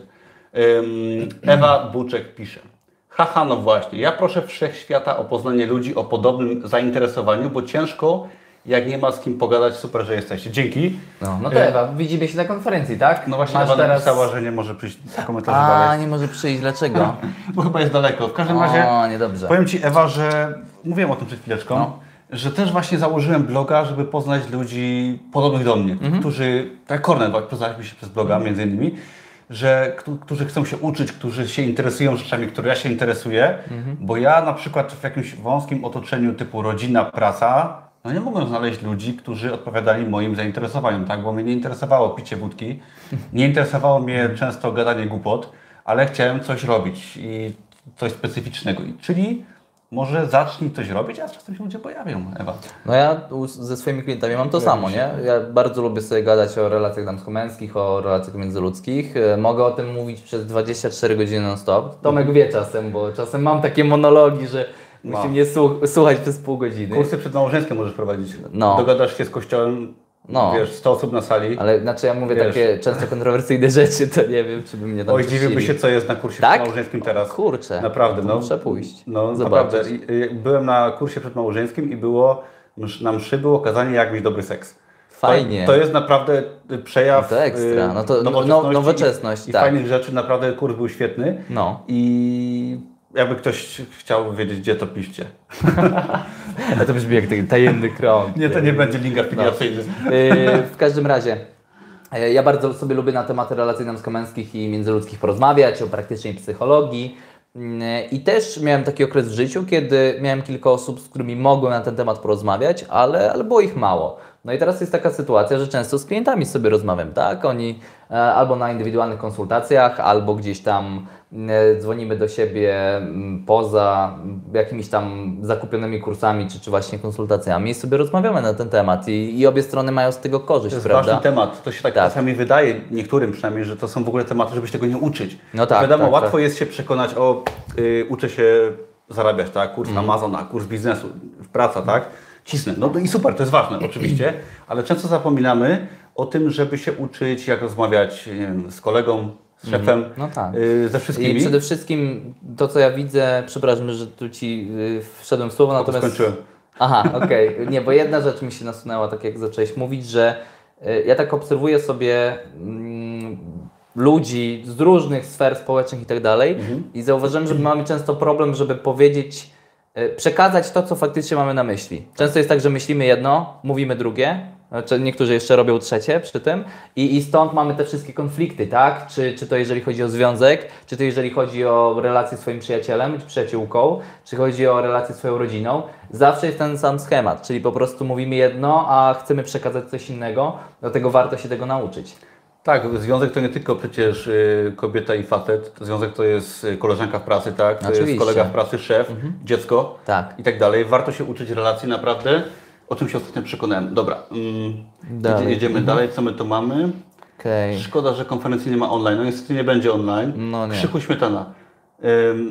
Ym, Ewa Buczek pisze. Haha, no właśnie. Ja proszę wszechświata o poznanie ludzi o podobnym zainteresowaniu, bo ciężko, jak nie ma z kim pogadać, super, że jesteście. Dzięki. No, no to Ewa, widzimy się na konferencji, tak? No właśnie Masz Ewa teraz... napisała, że nie może przyjść do komentarzy A, nie może przyjść, dlaczego? Bo chyba jest daleko. W każdym razie O, niedobrze. powiem Ci Ewa, że mówiłem o tym przed chwileczką, No. że też właśnie założyłem bloga, żeby poznać ludzi podobnych do mnie, Mhm. którzy, tak jak Kornel, poznaliśmy się przez bloga między innymi, że któ- którzy chcą się uczyć, którzy się interesują rzeczami, które ja się interesuję, Mhm. bo ja na przykład w jakimś wąskim otoczeniu typu rodzina, praca, no nie mogłem znaleźć ludzi, którzy odpowiadali moim zainteresowaniom, tak? Bo mnie nie interesowało picie wódki, nie interesowało mnie często gadanie głupot, ale chciałem coś robić i coś specyficznego. I- Czyli może zacznij coś robić, a z czasem się ludzie pojawią, Ewa. No ja ze swoimi klientami mam to samo, nie? Ja bardzo lubię sobie gadać o relacjach damsko-męskich, o relacjach międzyludzkich. E, Mogę o tym mówić przez 24 godziny non-stop. Tomek wie czasem, bo czasem mam takie monologi, że musi No. mnie słuch- słuchać przez pół godziny. Kursy przedmałżeńskie możesz prowadzić. No. Dogadasz się z kościołem, No. wiesz, 100 osób na sali. Ale znaczy ja mówię Wiesz. takie często kontrowersyjne rzeczy, to nie wiem, czy by mnie tam Oj, dziwiłby się, co jest na kursie Tak? przedmałżeńskim teraz. Kurczę. Naprawdę, no. Muszę pójść. No, Zobaczyć. naprawdę. I, y, byłem na kursie przedmałżeńskim i było, na mszy było kazanie, jak mieć dobry seks. Fajnie. To, to jest naprawdę y, przejaw No to ekstra. y, No to no- nowoczesności, no- nowoczesność, i, i tak. fajnych rzeczy. Naprawdę kurs był świetny. No. I jakby ktoś chciał wiedzieć, gdzie to piszcie. Ale to brzmi jak taki tajemny krąg. Nie, to nie będzie link afiliacyjny. Yy, w każdym razie, yy, ja bardzo sobie lubię na tematy relacji damsko-męskich i międzyludzkich porozmawiać, o praktycznej psychologii. I też miałem taki okres w życiu, kiedy miałem kilka osób, z którymi mogłem na ten temat porozmawiać, ale, ale było ich mało. No i teraz jest taka sytuacja, że często z klientami sobie rozmawiam, tak? Oni albo na indywidualnych konsultacjach, albo gdzieś tam e, dzwonimy do siebie poza jakimiś tam zakupionymi kursami, czy, czy właśnie konsultacjami i sobie rozmawiamy na ten temat i, i obie strony mają z tego korzyść, To jest prawda? ważny temat. To się tak, Tak. czasami wydaje, niektórym przynajmniej, że to są w ogóle tematy, żeby się tego nie uczyć. No tak, Wiadomo, tak, łatwo tak. jest się przekonać, o, y, uczę się zarabiać, tak? Kurs Mhm. Amazona, kurs biznesu, praca, tak? Cisnę. No i super, to jest ważne oczywiście, ale często zapominamy o tym, żeby się uczyć, jak rozmawiać wiem, z kolegą, z szefem, No tak. y, ze I wszystkimi. przede wszystkim to, co ja widzę, przepraszam, że tu Ci y, wszedłem w słowo, natomiast... skończyłem. Aha, okej. Nie, bo jedna rzecz mi się nasunęła, tak jak zacząłeś mówić, że y, ja tak obserwuję sobie mm, ludzi z różnych sfer społecznych i tak dalej i zauważyłem, że mamy często problem, żeby powiedzieć, przekazać to, co faktycznie mamy na myśli. Często jest tak, że myślimy jedno, mówimy drugie, niektórzy jeszcze robią trzecie przy tym i, i stąd mamy te wszystkie konflikty, tak? Czy, czy to jeżeli chodzi o związek, czy to jeżeli chodzi o relację z swoim przyjacielem czy przyjaciółką, czy chodzi o relację z swoją rodziną, zawsze jest ten sam schemat, czyli po prostu mówimy jedno, a chcemy przekazać coś innego, dlatego warto się tego nauczyć. Tak, związek to nie tylko przecież y, kobieta i facet. Związek to jest y, koleżanka w pracy, tak? To Oczywiście. jest kolega w pracy, szef, dziecko Tak. i tak dalej. Warto się uczyć relacji naprawdę, o czym się ostatnio przekonałem. Dobra, mm, Dalej. jedzie- jedziemy dalej. Co my tu mamy? Okej. Szkoda, że konferencji nie ma online. No niestety nie będzie online. No nie. Krzychu Śmietana.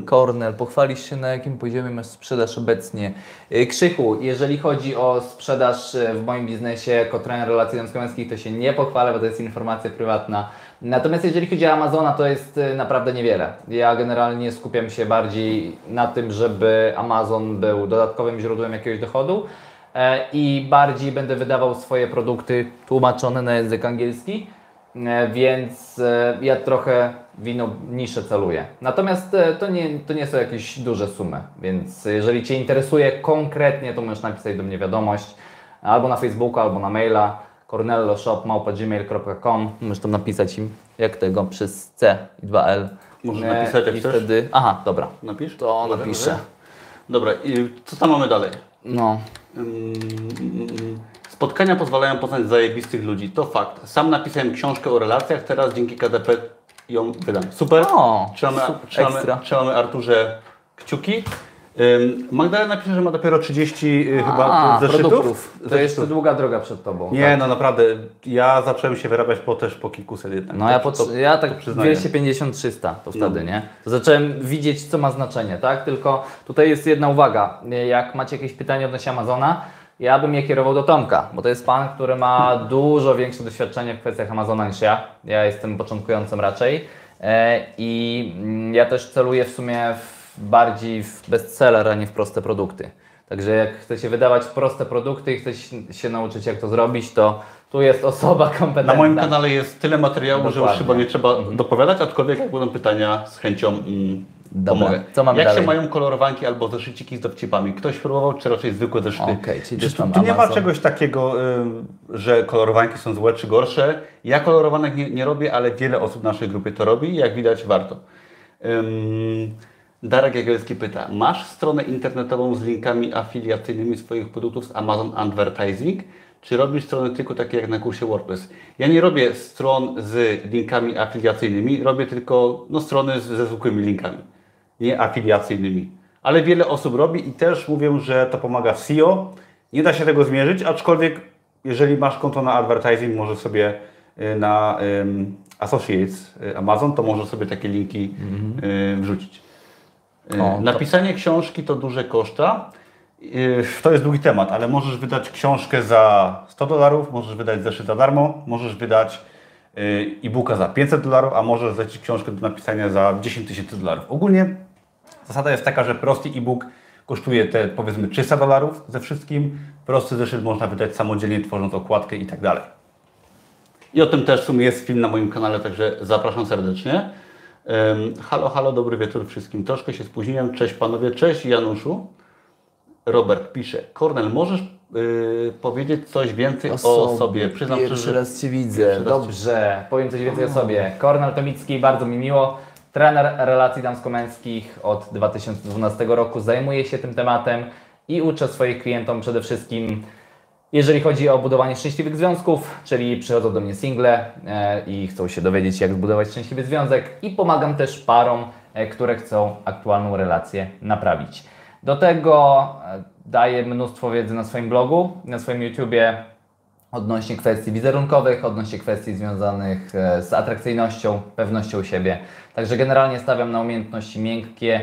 Kornel, pochwalisz się na jakim poziomie masz sprzedaż obecnie. Y, Krzychu, jeżeli chodzi o sprzedaż y, w moim biznesie jako trener relacji damsko-męskich, to się nie pochwalę, bo to jest informacja prywatna. Natomiast jeżeli chodzi o Amazona, to jest y, naprawdę niewiele. Ja generalnie skupiam się bardziej na tym, żeby Amazon był dodatkowym źródłem jakiegoś dochodu i bardziej będę wydawał swoje produkty tłumaczone na język angielski. E, Więc e, ja trochę w inną niszę celuję. Natomiast e, to nie, to nie są jakieś duże sumy, więc jeżeli Cię interesuje konkretnie, to możesz napisać do mnie wiadomość albo na Facebooku, albo na maila cornelloshop.gmail.com Możesz tam napisać im, jak tego, przez C i 2L. Możesz E, napisać, jak I chcesz. wtedy... Aha, dobra. napisz? To napiszę. dobra. I co tam mamy dalej? No, Spotkania pozwalają poznać zajebistych ludzi. To fakt. Sam napisałem książkę o relacjach, teraz dzięki KDP ją wydam. Super. O, trzymamy, super, trzymamy, ekstra. trzymamy Arturze kciuki. Magdalena pisze, że ma dopiero 30 y, chyba A, zeszytów. produktów. To Zeszytów. jeszcze długa droga przed Tobą. Nie, no naprawdę. Ja zacząłem się wyrabiać po też po kilkuset jednak. No ja, To- po, to- ja to tak przyznaję. 250-300 to wtedy, nie? To zacząłem widzieć, co ma znaczenie, tak? Tylko tutaj jest jedna uwaga. Jak macie jakieś pytanie odnośnie Amazona, ja bym je kierował do Tomka, bo to jest pan, który ma dużo większe doświadczenie w kwestiach Amazona niż ja. Ja jestem początkującym raczej. E, I mm, ja też celuję w sumie w bardziej w bestseller, a nie w proste produkty. Także jak chcecie wydawać proste produkty i chcecie się nauczyć, jak to zrobić, to tu jest osoba kompetentna. Na moim kanale jest tyle materiału, że już Dokładnie. chyba nie trzeba dopowiadać, aczkolwiek jak będą pytania, z chęcią mm, Dobra. pomogę. Co mamy jak dalej? się mają kolorowanki albo zeszyciki z dowcipami? Ktoś próbował, czy raczej zwykłe zeszyty? Okej, czyli tam tu, tu nie ma czegoś takiego, ym, że kolorowanki są złe czy gorsze. Ja kolorowanek nie, nie robię, ale wiele osób w naszej grupie to robi i jak widać warto. Ym, Darek Jagielski pyta, masz stronę internetową z linkami afiliacyjnymi swoich produktów z Amazon Advertising? Czy robisz strony tylko takie jak na kursie WordPress? Ja nie robię stron z linkami afiliacyjnymi, robię tylko no, strony ze zwykłymi linkami, nie afiliacyjnymi. Ale wiele osób robi i też mówią, że to pomaga w SEO. Nie da się tego zmierzyć, aczkolwiek jeżeli masz konto na advertising, możesz sobie y, na ym, Associates y, Amazon, to możesz sobie takie linki y, wrzucić. Y, O, to- Napisanie książki to duże koszta. Y, To jest długi temat, ale możesz wydać książkę za 100 dolarów, możesz wydać zeszyt za darmo, możesz wydać y, e-booka za 500 dolarów, a możesz zlecić książkę do napisania za 10 tysięcy dolarów. Ogólnie zasada jest taka, że prosty e-book kosztuje te powiedzmy 300 dolarów ze wszystkim. Prosty zeszyt można wydać samodzielnie, tworząc okładkę i tak dalej. I o tym też w sumie jest film na moim kanale, także zapraszam serdecznie. Halo, halo, dobry wieczór wszystkim. Troszkę się spóźniłem. Cześć panowie, cześć Januszu. Robert pisze, Kornel, możesz yy, powiedzieć coś więcej o, sobie? Przyznam Pierwszy szczerze, raz Cię widzę. Raz Dobrze, powiem coś więcej o sobie. Kornel Tomicki, bardzo mi miło. Trener relacji damsko-męskich od 2012 roku. Zajmuję się tym tematem i uczę swoich klientom przede wszystkim, jeżeli chodzi o budowanie szczęśliwych związków, czyli przychodzą do mnie single e, i chcą się dowiedzieć, jak zbudować szczęśliwy związek i pomagam też parom, e, które chcą aktualną relację naprawić. Do tego e, daję mnóstwo wiedzy na swoim blogu, na swoim YouTubie, odnośnie kwestii wizerunkowych, odnośnie kwestii związanych z atrakcyjnością, pewnością siebie. Także generalnie stawiam na umiejętności miękkie,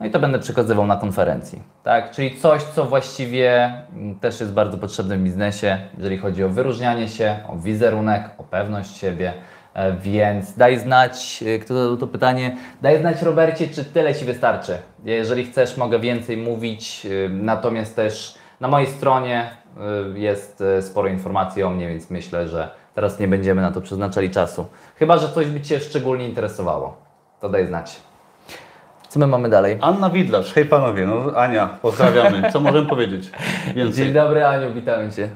no i to będę przekazywał na konferencji. Tak? Czyli coś, co właściwie też jest bardzo potrzebne w biznesie, jeżeli chodzi o wyróżnianie się, o wizerunek, o pewność siebie. E, Więc daj znać, e, kto zadał to pytanie, daj znać Robercie, czy tyle Ci wystarczy. Jeżeli chcesz, mogę więcej mówić, e, natomiast też na mojej stronie jest sporo informacji o mnie, więc myślę, że teraz nie będziemy na to przeznaczali czasu. Chyba, że coś by Cię szczególnie interesowało. To daj znać. Co my mamy dalej? Anna Widlarz, hej panowie, no Ania, pozdrawiamy. Co możemy powiedzieć Dzień więcej? dobry Aniu, witamy Cię.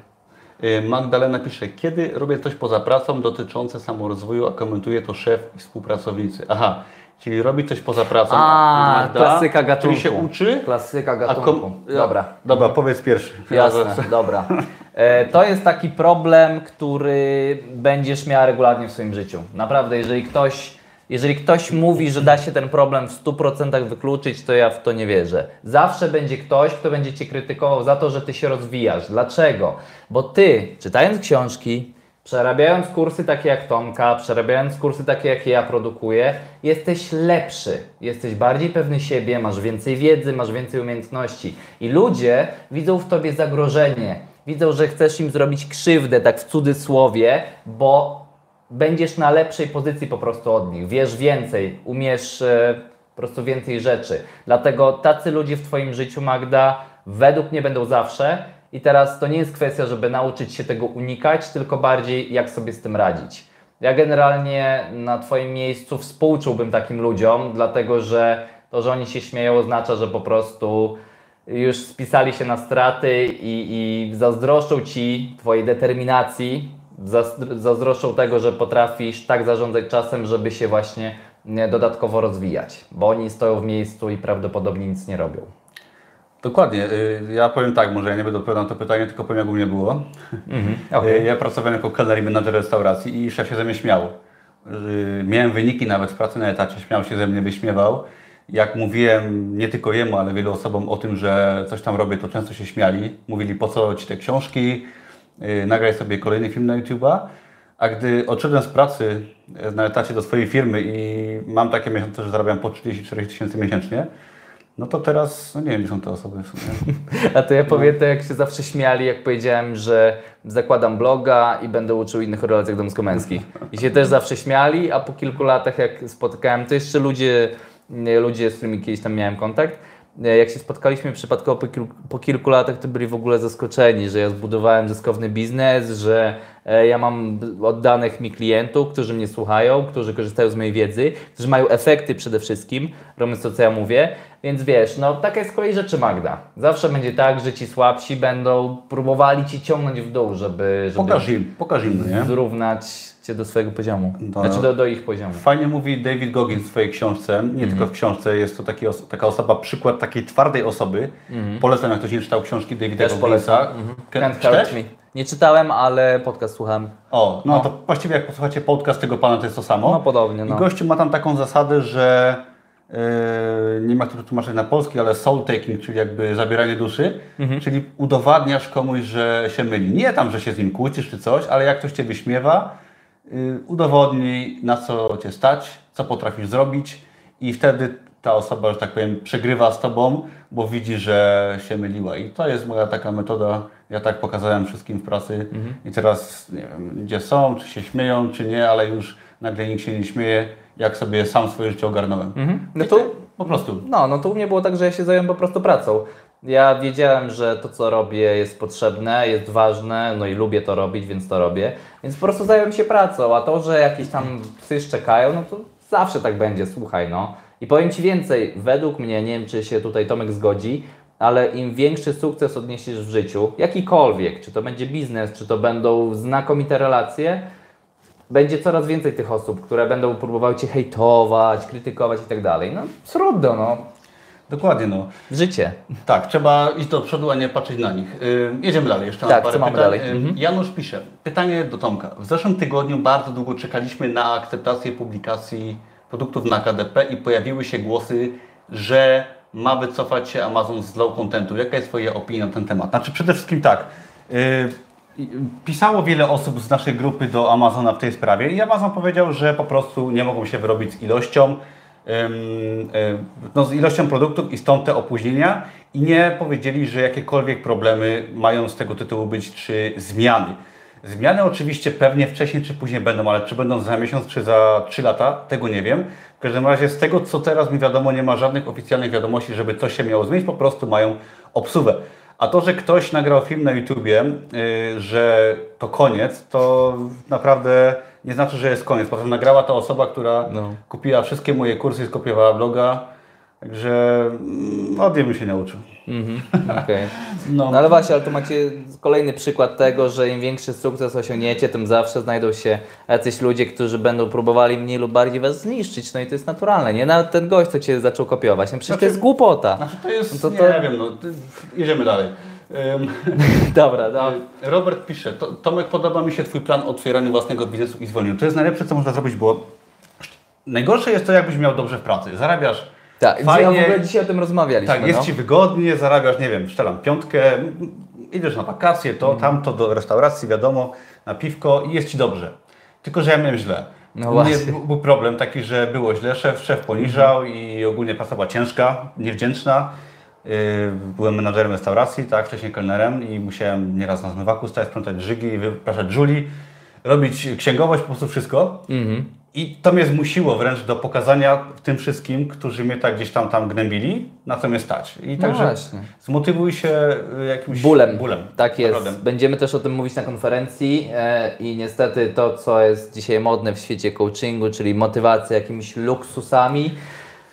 Y, Magdalena pisze, kiedy robię coś poza pracą dotyczące samorozwoju, a komentuje to szef i współpracownicy. Aha, czyli robi coś poza pracą. A, Magda, klasyka gatunku. Czyli się uczy. Klasyka gatunku. kom- Dobra. Dobra, powiedz pierwszy. Jasne, dobra. E, To jest taki problem, który będziesz miała regularnie w swoim życiu. Naprawdę, jeżeli ktoś, jeżeli ktoś mówi, że da się ten problem w 100% wykluczyć, to ja w to nie wierzę. Zawsze będzie ktoś, kto będzie Cię krytykował za to, że Ty się rozwijasz. Dlaczego? Bo Ty, czytając książki, przerabiając kursy takie jak Tomka, przerabiając kursy takie jakie ja produkuję, jesteś lepszy, jesteś bardziej pewny siebie, masz więcej wiedzy, masz więcej umiejętności i ludzie widzą w tobie zagrożenie. Widzą, że chcesz im zrobić krzywdę, tak w cudzysłowie, bo będziesz na lepszej pozycji po prostu od nich. Wiesz więcej, umiesz e, po prostu więcej rzeczy. Dlatego tacy ludzie w Twoim życiu, Magda, według mnie będą zawsze. I teraz to nie jest kwestia, żeby nauczyć się tego unikać, tylko bardziej jak sobie z tym radzić. Ja generalnie na Twoim miejscu współczułbym takim ludziom, dlatego że to, że oni się śmieją, oznacza, że po prostu już spisali się na straty i, i zazdroszczą Ci Twojej determinacji, zazdroszczą tego, że potrafisz tak zarządzać czasem, żeby się właśnie nie, dodatkowo rozwijać, bo oni stoją w miejscu i prawdopodobnie nic nie robią. Dokładnie. y, Ja powiem tak, może ja nie będę odpowiadał na to pytanie, tylko powiem jak u mnie było. okej. Y, Ja pracowałem jako kelner i menadżer restauracji i szef się ze mnie śmiał. Y, Miałem wyniki nawet z pracy na etacie, śmiał się ze mnie, wyśmiewał. Jak mówiłem nie tylko jemu, ale wielu osobom o tym, że coś tam robię, to często się śmiali. Mówili, po co ci te książki, nagraj sobie kolejny film na YouTube'a. A gdy odszedłem z pracy y, na etacie do swojej firmy i mam takie miesiące, że zarabiam po 34 tysięcy miesięcznie, no to teraz, no nie wiem, gdzie są te osoby w sumie. A to ja powiem to, jak się zawsze śmiali, jak powiedziałem, że zakładam bloga i będę uczył innych o relacjach damsko-męskich. I się też zawsze śmiali, a po kilku latach, jak spotykałem, to jeszcze ludzie, ludzie, z którymi kiedyś tam miałem kontakt, e, jak się spotkaliśmy przypadkowo po, kilku, po kilku latach, to byli w ogóle zaskoczeni, że ja zbudowałem zyskowny biznes, że ja mam oddanych mi klientów, którzy mnie słuchają, którzy korzystają z mojej wiedzy, którzy mają efekty przede wszystkim, robiąc to, co ja mówię. Więc wiesz, no taka jest z kolei rzeczy Magda. Zawsze będzie tak, że ci słabsi będą próbowali ci ciągnąć w dół, żeby, żeby Pokaż im, pokaż im, no nie? zrównać cię do swojego poziomu. No. Znaczy do, do ich poziomu. Fajnie mówi David Goggins w swojej książce, nie Mhm. tylko w książce, jest to taki os- taka osoba, przykład takiej twardej osoby. Polecam, jak ktoś nie czytał książki Davida. Też Gogginsa. polecam. Ke- Can't czytałeś? Nie czytałem, ale podcast słucham. O, no, to właściwie jak posłuchacie podcast tego pana, to jest to samo. No podobnie, I no. gościu ma tam taką zasadę, że yy, nie ma to tłumaczyć na polski, ale soul taking, czyli jakby zabieranie duszy, Mhm. czyli udowadniasz komuś, że się myli. Nie tam, że się z nim kłócisz czy coś, ale jak ktoś cię wyśmiewa, yy, udowodnij na co cię stać, co potrafisz zrobić i wtedy ta osoba, że tak powiem, przegrywa z tobą, bo widzi, że się myliła. I to jest moja taka metoda. Ja tak pokazałem wszystkim w pracy i teraz nie wiem, gdzie są, czy się śmieją, czy nie, ale już nagle nikt się nie śmieje, jak sobie sam swoje życie ogarnąłem. No I to- po prostu. No, no to u mnie było tak, że ja się zająłem po prostu pracą. Ja wiedziałem, że to, co robię, jest potrzebne, jest ważne, no i lubię to robić, więc to robię. Więc po prostu zająłem się pracą, a to, że jakieś tam psy szczekają, no to zawsze tak będzie, słuchaj, no. I powiem Ci więcej, według mnie, nie wiem, czy się tutaj Tomek zgodzi, ale im większy sukces odniesiesz w życiu, jakikolwiek, czy to będzie biznes, czy to będą znakomite relacje, będzie coraz więcej tych osób, które będą próbowały Cię hejtować, krytykować i tak dalej. No, trudno, no. Dokładnie, no. Życie. Tak, trzeba iść do przodu, a nie patrzeć na nich. Yy, jedziemy dalej, jeszcze Tak, parę co mamy pytań. dalej? Yy, Mhm. Janusz pisze, pytanie do Tomka. W zeszłym tygodniu bardzo długo czekaliśmy na akceptację publikacji produktów na KDP i pojawiły się głosy, że ma wycofać się Amazon z low contentu. Jaka jest Twoja opinia na ten temat? Znaczy przede wszystkim tak, yy, pisało wiele osób z naszej grupy do Amazona w tej sprawie i Amazon powiedział, że po prostu nie mogą się wyrobić z ilością, y, no, z ilością produktów i stąd te opóźnienia i nie powiedzieli, że jakiekolwiek problemy mają z tego tytułu być, czy zmiany. Zmiany oczywiście pewnie wcześniej czy później będą, ale czy będą za miesiąc, czy za 3 lata, tego nie wiem. W każdym razie z tego, co teraz mi wiadomo, nie ma żadnych oficjalnych wiadomości, żeby coś się miało zmienić, po prostu mają obsługę. A to, że ktoś nagrał film na YouTubie, yy, że to koniec, to naprawdę nie znaczy, że jest koniec. Potem nagrała to osoba, która No. kupiła wszystkie moje kursy, skopiowała bloga, Także mm, od bym się nauczył. Mhm, okej. No. No ale właśnie, ale tu macie kolejny przykład tego, że im większy sukces osiągniecie, tym zawsze znajdą się jacyś ludzie, którzy będą próbowali mniej lub bardziej was zniszczyć. No i to jest naturalne, nie? Nawet ten gość, co cię zaczął kopiować. No przecież to jest głupota. Znaczy to jest, No to nie to- wiem, no, jedziemy dalej. Dobra, dobra. Robert pisze, to, Tomek, podoba mi się Twój plan otwierania własnego biznesu i zwolnienia. To jest najlepsze, co można zrobić, bo najgorsze jest to, jakbyś miał dobrze w pracy. Zarabiasz Tak, fajnie, w ogóle dzisiaj o tym rozmawialiśmy. tak, jest no. Ci wygodnie, zarabiasz, nie wiem, szczelam piątkę, idziesz na wakacje, to, tamto, do restauracji, wiadomo, na piwko i jest Ci dobrze. Tylko, że ja miałem źle. No U mnie właśnie. był problem taki, że było źle, szef, szef poniżał i ogólnie praca była ciężka, niewdzięczna. Yy, Byłem menadżerem restauracji, tak, wcześniej kelnerem i musiałem nieraz na zmywaku stać, sprzątać żygi, wypraszać żuli, robić księgowość, po prostu wszystko. Mhm. I to mnie zmusiło wręcz do pokazania tym wszystkim, którzy mnie tak gdzieś tam tam gnębili, na co mnie stać. I No także właśnie. zmotywuj się y, jakimś Bólem. bólem. Tak jest. Będziemy też o tym mówić na konferencji e, i niestety to, co jest dzisiaj modne w świecie coachingu, czyli motywacja jakimiś luksusami,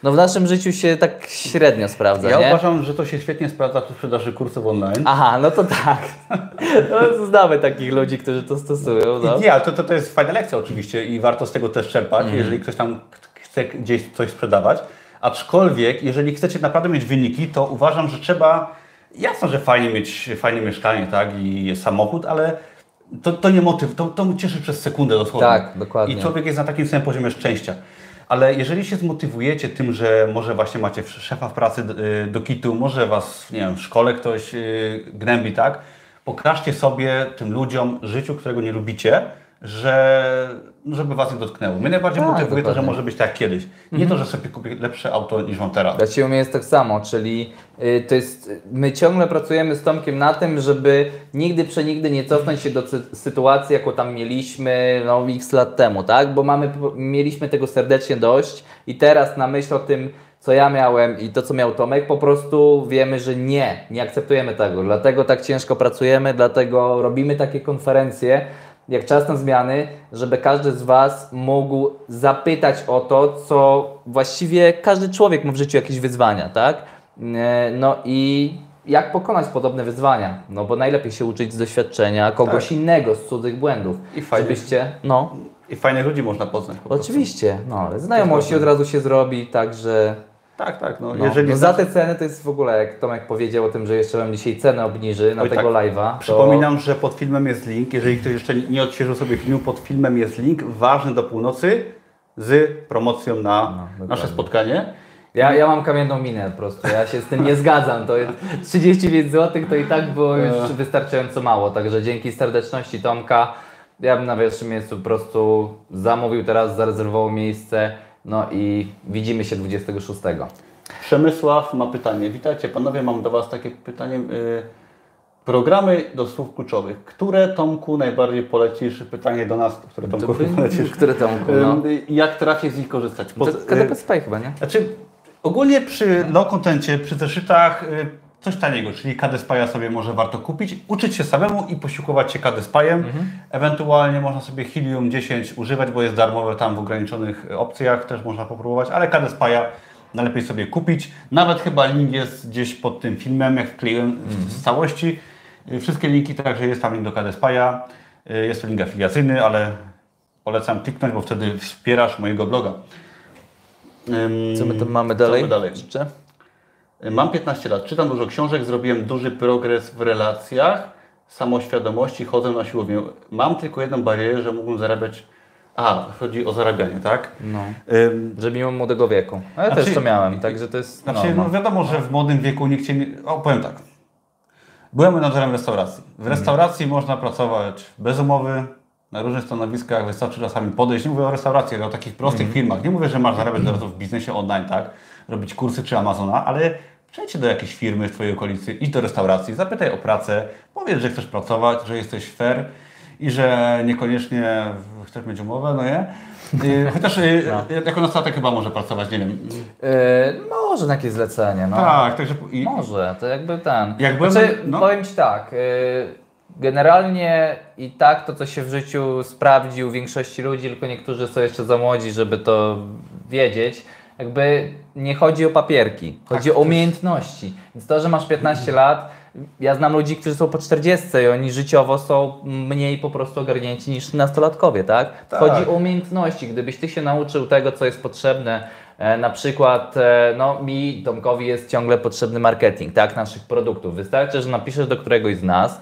no w naszym życiu się tak średnio sprawdza, Ja nie? uważam, że to się świetnie sprawdza przy sprzedaży kursów online. Aha, no to tak. No, znamy takich ludzi, którzy to stosują. No. I Nie, ale to, to, to jest fajna lekcja oczywiście i warto z tego też czerpać, Mhm. jeżeli ktoś tam chce gdzieś coś sprzedawać. Aczkolwiek, jeżeli chcecie naprawdę mieć wyniki, to uważam, że trzeba, jasno, że fajnie mieć fajne mieszkanie, tak, i samochód, ale to, to nie motyw, to, to cieszy przez sekundę dosłownie. Tak, dokładnie. I człowiek jest na takim samym poziomie szczęścia. Ale jeżeli się zmotywujecie tym, że może właśnie macie szefa w pracy y, do kitu, może was, nie wiem, w szkole ktoś y, gnębi, tak? Pokażcie sobie, tym ludziom, życiu, którego nie lubicie, że, żeby was nie dotknęło. Mnie najbardziej Tak, motywuje to, że. Mhm. może być tak jak kiedyś. Nie to, że sobie kupię lepsze auto niż mam teraz. Dla Ciebie jest tak samo, czyli y, to jest, my ciągle pracujemy z Tomkiem na tym, żeby nigdy przenigdy nie cofnąć się do sy- sytuacji, jaką tam mieliśmy no, x lat temu, tak? Bo mamy, mieliśmy tego serdecznie dość i teraz na myśl o tym, co ja miałem i to, co miał Tomek, po prostu wiemy, że nie, nie akceptujemy tego. Dlatego tak ciężko pracujemy, dlatego robimy takie konferencje, jak czas na zmiany, żeby każdy z Was mógł zapytać o to, co właściwie każdy człowiek ma w życiu jakieś wyzwania, tak? E, No i jak pokonać podobne wyzwania? No bo najlepiej się uczyć z doświadczenia kogoś Tak. innego, z cudzych błędów. I fajnie. Żebyście, no, I fajnych ludzi można poznać po oczywiście, no, ale znajomości od razu się zrobi, także Tak, tak. No, no, jeżeli no za te ceny to jest w ogóle, jak Tomek powiedział o tym, że jeszcze wam dzisiaj cenę obniży na Oj, tego tak. live'a. to- Przypominam, że pod filmem jest link. Jeżeli ktoś jeszcze nie odświeżył sobie filmu, pod filmem jest link ważny do północy z promocją na dokładnie. nasze spotkanie. Ja, ja mam kamienną minę po prostu, ja się z tym nie zgadzam. To jest 35 zł to i tak było już wystarczająco mało. Także dzięki serdeczności Tomka, ja bym na pierwszym miejscu po prostu zamówił teraz, zarezerwował miejsce. No i widzimy się 26. Przemysław ma pytanie. Witajcie panowie, mam do Was takie pytanie. y, Programy do słów kluczowych. Które Tomku najbardziej polecisz? Pytanie do nas, które Tomku polecisz. Który Tomku? No. Y, Jak trafię z nich korzystać? To Pod- KDP Spy chyba, nie? Znaczy, ogólnie przy low contencie, przy zeszytach y, coś taniego, czyli KD Spy'a sobie może warto kupić, uczyć się samemu i posiłkować się KD Spy'em. Ewentualnie można sobie Helium 10 używać, bo jest darmowe tam w ograniczonych opcjach, też można popróbować, ale KD Spy'a najlepiej sobie kupić. Nawet chyba link jest gdzieś pod tym filmem, jak wkleiłem w- z całości. Wszystkie linki, także jest tam link do KD Spy'a. Y, Jest to link afiliacyjny, ale polecam kliknąć, bo wtedy wspierasz mojego bloga. Co my tam mamy co dalej? my dalej? Jeszcze? Mam 15 lat, czytam dużo książek, zrobiłem duży progres w relacjach, samoświadomości, chodzę na siłownię. Mam tylko jedną barierę, że mógłbym zarabiać. A, chodzi o zarabianie, tak? No. Ym, Że mimo młodego wieku. A ja Znaczy- też to miałem, także to jest znaczy, norma. no wiadomo, że w młodym wieku nikt cię nie. O, powiem tak. Byłem menadżerem restauracji. W restauracji można pracować bez umowy, na różnych stanowiskach, wystarczy czasami podejść. Nie mówię o restauracji, ale o takich prostych firmach. Nie mówię, że masz zarabiać razu w biznesie online, tak? Robić kursy czy Amazona, ale przejdź do jakiejś firmy w Twojej okolicy, idź do restauracji, zapytaj o pracę, powiedz, że chcesz pracować, że jesteś fair i że niekoniecznie chcesz mieć umowę, no nie? Y, Chociaż y, jako nastatek chyba może pracować, nie wiem. Yy, może na jakieś zlecenie, no. Tak, także i, Może, to jakby ten. Jak byłem- znaczy, no. Powiem Ci tak, yy, generalnie i tak to, co się w życiu sprawdzi u większości ludzi, tylko niektórzy są jeszcze za młodzi, żeby to wiedzieć. Jakby nie chodzi o papierki, chodzi Tak, o umiejętności. Więc to, że masz 15 lat, ja znam ludzi, którzy są po 40 i oni życiowo są mniej po prostu ogarnięci niż nastolatkowie, tak? Tak. Chodzi o umiejętności. Gdybyś ty się nauczył tego, co jest potrzebne, e, na przykład, e, no mi, Tomkowi jest ciągle potrzebny marketing, tak, naszych produktów. Wystarczy, że napiszesz do któregoś z nas,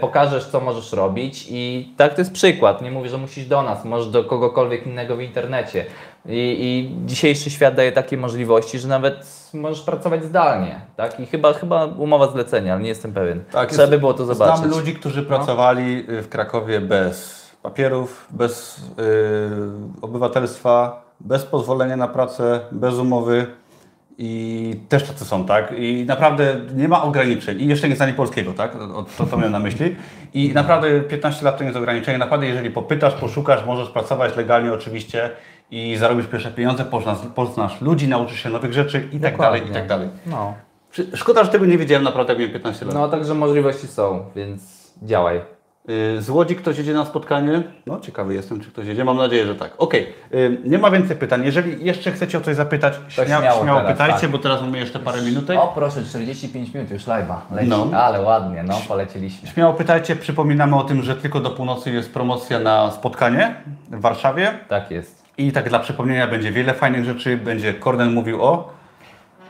pokażesz, co możesz robić i tak to jest przykład. Nie mówię, że musisz do nas, możesz do kogokolwiek innego w internecie. I, I dzisiejszy świat daje takie możliwości, że nawet możesz pracować zdalnie, tak? I chyba, chyba umowa zlecenia, ale nie jestem pewien. Tak, Trzeba by było to zobaczyć. No. Znam ludzi, którzy pracowali y, w Krakowie bez papierów, bez y, obywatelstwa, bez pozwolenia na pracę, bez umowy i też tacy są, tak? I naprawdę nie ma ograniczeń i jeszcze nie znali polskiego, tak? O, to, to miałem na myśli. I naprawdę 15 lat to nie jest ograniczenie. Naprawdę jeżeli popytasz, poszukasz, możesz pracować legalnie oczywiście i zarobisz pierwsze pieniądze, poznasz, poznasz ludzi, nauczysz się nowych rzeczy i tak dalej, i tak dalej. No. Szkoda, że tego nie wiedziałem naprawdę, jak miałem 15 lat. no, także możliwości są, więc działaj. Y, Z Łodzi ktoś jedzie na spotkanie? No, ciekawy jestem, czy ktoś jedzie. Mam nadzieję, że tak. Okej, y, nie ma więcej pytań. Jeżeli jeszcze chcecie o coś zapytać, śmia- śmiało śmiało, teraz, pytajcie, tak. bo teraz mamy jeszcze parę minutek. O proszę, 45 minut już live'a leci, No. ale ładnie, no polecieliśmy. Śmiało pytajcie. Przypominamy o tym, że tylko do północy jest promocja na spotkanie w Warszawie. Tak jest. I tak dla przypomnienia będzie wiele fajnych rzeczy. Będzie Korden mówił o...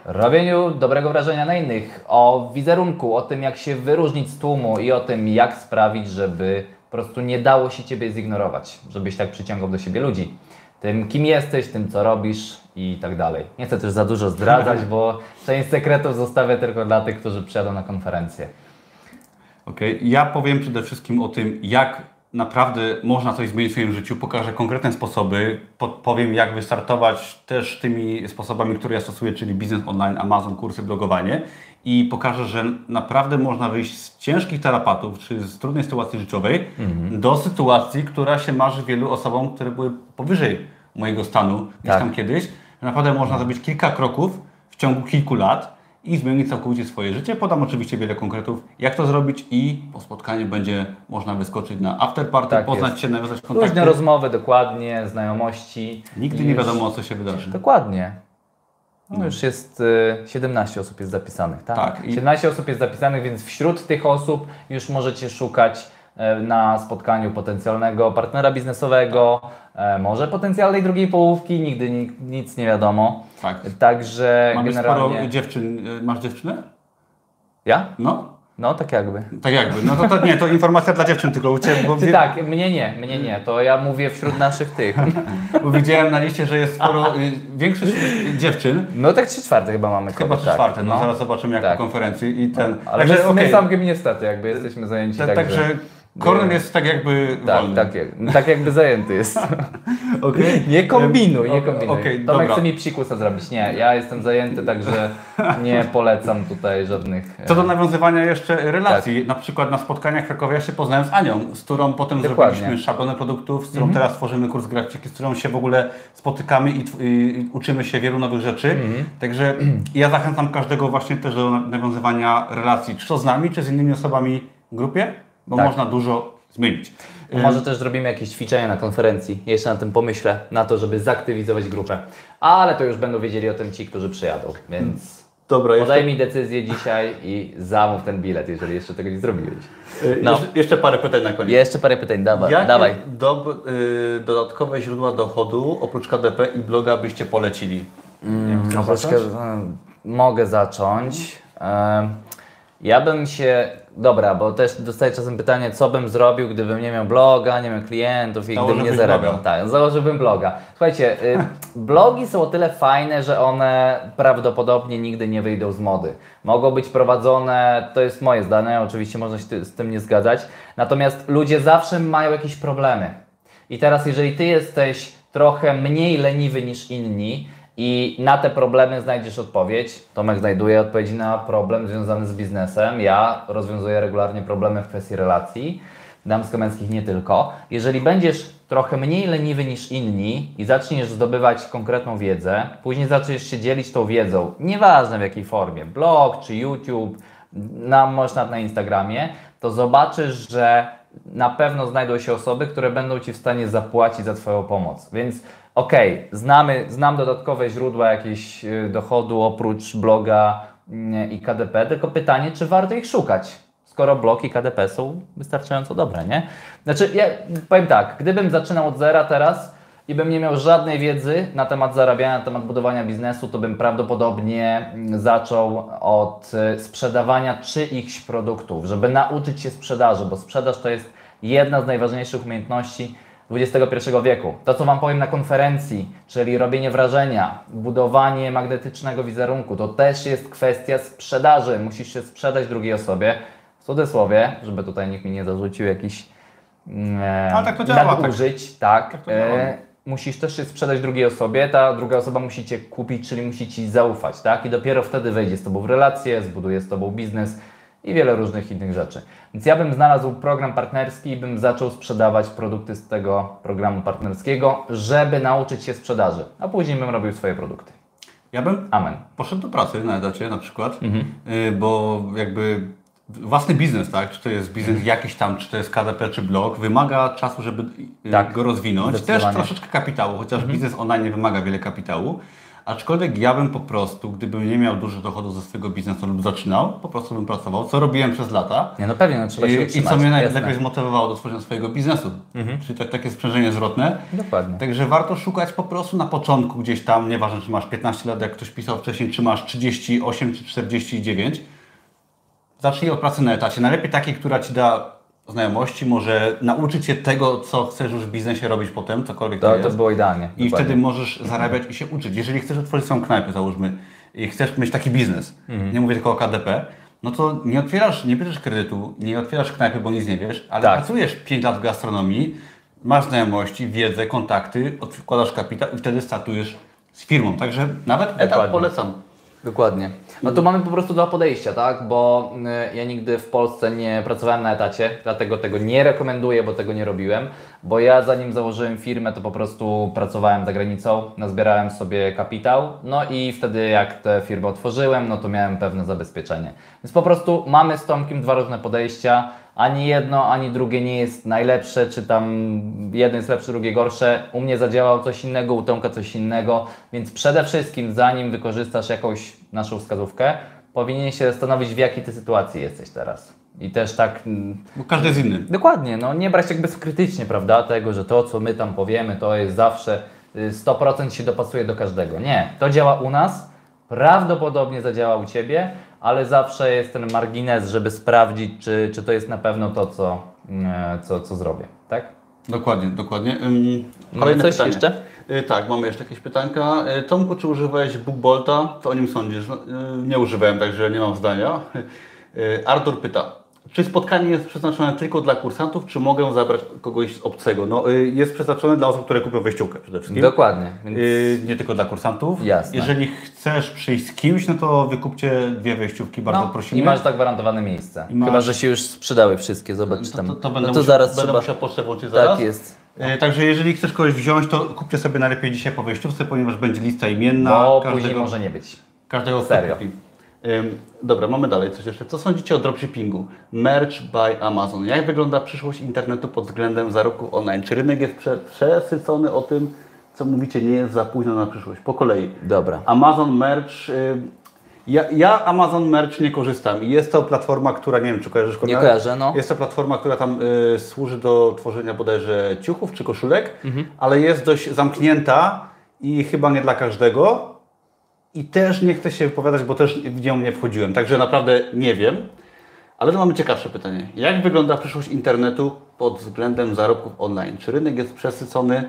Robieniu dobrego wrażenia na innych, o wizerunku, o tym jak się wyróżnić z tłumu i o tym jak sprawić, żeby po prostu nie dało się Ciebie zignorować, żebyś tak przyciągał do siebie ludzi. Tym kim jesteś, tym co robisz i tak dalej. Nie chcę też za dużo zdradzać, bo część sekretów zostawię tylko dla tych, którzy przyjadą na konferencję. Okej, ja powiem przede wszystkim o tym, jak naprawdę można coś zmienić w swoim życiu. Pokażę konkretne sposoby, podpowiem, jak wystartować też tymi sposobami, które ja stosuję, czyli biznes online, Amazon, kursy, blogowanie. I pokażę, że naprawdę można wyjść z ciężkich tarapatów, czy z trudnej sytuacji życiowej, do sytuacji, która się marzy wielu osobom, które były powyżej mojego stanu gdzieś Tak. tam kiedyś. Naprawdę można zrobić kilka kroków w ciągu kilku lat i zmienić całkowicie swoje życie. Podam oczywiście wiele konkretów, jak to zrobić i po spotkaniu będzie można wyskoczyć na afterparty, Tak poznać jest. się, nawiązać kontakty. Różne rozmowy, dokładnie, znajomości. Nigdy nie wiadomo, co się wydarzy. Dokładnie. No już jest y, 17 osób jest zapisanych, tak? Tak, i- 17 osób jest zapisanych, więc wśród tych osób już możecie szukać na spotkaniu potencjalnego partnera biznesowego, e, może potencjalnej drugiej połówki, nigdy ni- nic nie wiadomo. Tak. Także Mamy generalnie... sporo dziewczyn. Y, Masz dziewczynę? Ja? No, No, tak jakby. tak jakby. No to, to nie, to informacja dla dziewczyn tylko u Ciebie, bo, Ty tak, mnie nie, mnie nie, to ja mówię wśród naszych tych. bo widziałem na liście, że jest sporo, y, większość dziewczyn, No tak trzy czwarte chyba mamy chyba trzy tak, czwarte, no, zaraz zobaczymy jak Tak. po konferencji i ten. Ale my, my okej, samym niestety jakby jesteśmy zajęci, tak, także... także Kornel jest tak jakby Tak, wolny. tak, jak, tak jakby zajęty jest. Okej. Nie kombinuj, nie kombinuj. okej, Tomek dobra. chce mi psikusa zrobić. Nie, ja jestem zajęty, także nie polecam tutaj żadnych... Co do nawiązywania jeszcze relacji, Tak. na przykład na spotkaniach Krakowie ja się poznałem z Anią, z którą potem Dokładnie. Mhm. zrobiliśmy szablony produktów, z którą teraz tworzymy kurs grafiki, z którą się w ogóle spotykamy i, i uczymy się wielu nowych rzeczy. Mhm. Także ja zachęcam każdego właśnie też do nawiązywania relacji, czy to z nami, czy z innymi osobami w grupie, bo Tak. można dużo zmienić. Może też zrobimy jakieś ćwiczenia na konferencji. Jeszcze na tym pomyślę, na to, żeby zaktywizować grupę. Ale to już będą wiedzieli o tym ci, którzy przyjadą, więc Dobra, podaj mi decyzję dzisiaj i zamów ten bilet, jeżeli jeszcze tego nie zrobiłeś. y, no. jeszcze, jeszcze parę pytań na koniec. Jeszcze parę pytań, dawaj. Jakie dawaj. dob- y, dodatkowe źródła dochodu oprócz KDP i bloga byście polecili? No, zacząć? troszkę, em, mogę zacząć. Ja bym się. Dobra, bo też dostaję czasem pytanie, co bym zrobił, gdybym nie miał bloga, nie miał klientów i gdybym nie zarabiał. Tak, założyłbym bloga. Słuchajcie, y, blogi są o tyle fajne, że one prawdopodobnie nigdy nie wyjdą z mody. Mogą być prowadzone, to jest moje zdanie, oczywiście można się z tym nie zgadzać. Natomiast ludzie zawsze mają jakieś problemy. I teraz, jeżeli ty jesteś trochę mniej leniwy niż inni i na te problemy znajdziesz odpowiedź, Tomek znajduje odpowiedzi na problem związany z biznesem, ja rozwiązuję regularnie problemy w kwestii relacji, damsko-męskich nie tylko. Jeżeli będziesz trochę mniej leniwy niż inni i zaczniesz zdobywać konkretną wiedzę, później zaczniesz się dzielić tą wiedzą, nieważne w jakiej formie, blog czy YouTube, na, może na Instagramie, to zobaczysz, że na pewno znajdą się osoby, które będą Ci w stanie zapłacić za Twoją pomoc. Więc okej, znamy, znam dodatkowe źródła jakiegoś y, dochodu oprócz bloga mm, i KDP, tylko pytanie, czy warto ich szukać, skoro blog i KDP są wystarczająco dobre, nie? Znaczy, ja powiem tak, gdybym zaczynał od zera teraz i bym nie miał żadnej wiedzy na temat zarabiania, na temat budowania biznesu, to bym prawdopodobnie mm, zaczął od y, sprzedawania czyichś produktów, żeby nauczyć się sprzedaży, bo sprzedaż to jest jedna z najważniejszych umiejętności XXI wieku. To, co Wam powiem na konferencji, czyli robienie wrażenia, budowanie magnetycznego wizerunku, to też jest kwestia sprzedaży. Musisz się sprzedać drugiej osobie. W cudzysłowie, żeby tutaj nikt mi nie zarzucił jakichś mm, Ale tak to działa, tak. nadużyć, tak. Tak to działa. e, musisz też się sprzedać drugiej osobie, ta druga osoba musi Cię kupić, czyli musi Ci zaufać, tak? I dopiero wtedy wejdzie z Tobą w relację, zbuduje z Tobą biznes i wiele różnych innych rzeczy. Więc ja bym znalazł program partnerski i bym zaczął sprzedawać produkty z tego programu partnerskiego, żeby nauczyć się sprzedaży, a później bym robił swoje produkty. Ja bym Amen. poszedł do pracy na etacie na przykład, Mhm. y, bo jakby własny biznes, tak, czy to jest biznes jakiś tam, czy to jest KDP, czy blog, wymaga czasu, żeby y, Tak, go rozwinąć. Też troszeczkę kapitału, chociaż Mhm. biznes online nie wymaga wiele kapitału. Aczkolwiek ja bym po prostu, gdybym nie miał dużych dochodów ze swojego biznesu lub zaczynał, po prostu bym pracował, co robiłem przez lata. Nie, no pewnie, no, trzeba się I, I co mnie. Mhm. najlepiej zmotywowało do tworzenia swojego biznesu. Czyli tak, takie sprzężenie zwrotne. Dokładnie. Także warto szukać po prostu na początku gdzieś tam, nieważne czy masz 15 lat, jak ktoś pisał wcześniej, czy masz 38 czy 49. Zacznij od pracy na etacie. Najlepiej takiej, która Ci da znajomości, może nauczyć się tego, co chcesz już w biznesie robić potem, cokolwiek to, To, jest. to było idealnie. I dokładnie. wtedy możesz zarabiać i się uczyć. Jeżeli chcesz otworzyć swoją knajpę, załóżmy, i chcesz mieć taki biznes, Mhm. nie mówię tylko o KDP, no to nie otwierasz, nie bierzesz kredytu, nie otwierasz knajpy, bo nic nie wiesz, ale Tak. pracujesz 5 lat w gastronomii, masz znajomości, wiedzę, kontakty, odkładasz kapitał i wtedy startujesz z firmą. Także nawet etap Dokładnie. polecam. Dokładnie. No tu mamy po prostu dwa podejścia, tak? Bo y, ja nigdy w Polsce nie pracowałem na etacie, dlatego tego nie rekomenduję, bo tego nie robiłem. Bo ja zanim założyłem firmę, to po prostu pracowałem za granicą, nazbierałem sobie kapitał, no i wtedy jak tę firmę otworzyłem, no to miałem pewne zabezpieczenie. Więc po prostu mamy z Tomkiem dwa różne podejścia. Ani jedno, ani drugie nie jest najlepsze, czy tam jedno jest lepsze, drugie gorsze. U mnie zadziałało coś innego, u Tomka coś innego, więc przede wszystkim zanim wykorzystasz jakąś naszą wskazówkę, powinien się zastanowić w jakiej ty sytuacji jesteś teraz. I też tak Bo każdy jest inny. Dokładnie, no nie brać jakby krytycznie, prawda, tego, że to, co my tam powiemy, to jest zawsze y, 100% się dopasuje do każdego. Nie, to działa u nas, prawdopodobnie zadziała u Ciebie, ale zawsze jest ten margines, żeby sprawdzić, czy, czy to jest na pewno to, co, mm, co, co zrobię, tak? Dokładnie, dokładnie. Mamy Kolejne coś pytanie. jeszcze? Y, tak, mamy jeszcze jakieś pytanka. Y, Tomku, czy używałeś Bookbolta? Co o nim sądzisz? No, y, nie używałem, także nie mam zdania. Artur pyta, czy spotkanie jest przeznaczone tylko dla kursantów, czy mogę zabrać kogoś z obcego? No, y, jest przeznaczone dla osób, które kupią wejściówkę przede wszystkim. Dokładnie. Więc Y, nie tylko dla kursantów. Jasne. Jeżeli chcesz przyjść z kimś, no to wykupcie dwie wejściówki, bardzo no, prosimy. I masz tak gwarantowane miejsce. Masz- Chyba, że się już sprzedały wszystkie, zobacz to, tam. to, to będę, no to musiał, zaraz będę trzeba... musiał włączyć zaraz. Tak jest. E, Także jeżeli chcesz kogoś wziąć, to kupcie sobie najlepiej dzisiaj po wejściówce, ponieważ będzie lista imienna Bo każdego, później może nie być. każdego Serio. sklepu. Dobra, mamy dalej coś jeszcze. Co sądzicie o dropshippingu? Merch by Amazon. Jak wygląda przyszłość internetu pod względem zarobków online? Czy rynek jest prze, przesycony o tym, co mówicie, nie jest za późno na przyszłość? Po kolei. Dobra. Amazon Merch. y, Ja, ja Amazon Merch nie korzystam i jest to platforma, która, nie wiem czy kojarzysz Nie kojarzę, no. Jest to platforma, która tam y, służy do tworzenia bodajże ciuchów czy koszulek, Mhm. ale jest dość zamknięta i chyba nie dla każdego. I też nie chcę się wypowiadać, bo też w nią nie wchodziłem, także naprawdę nie wiem. Ale to mamy ciekawsze pytanie. Jak wygląda przyszłość internetu pod względem zarobków online? Czy rynek jest przesycony?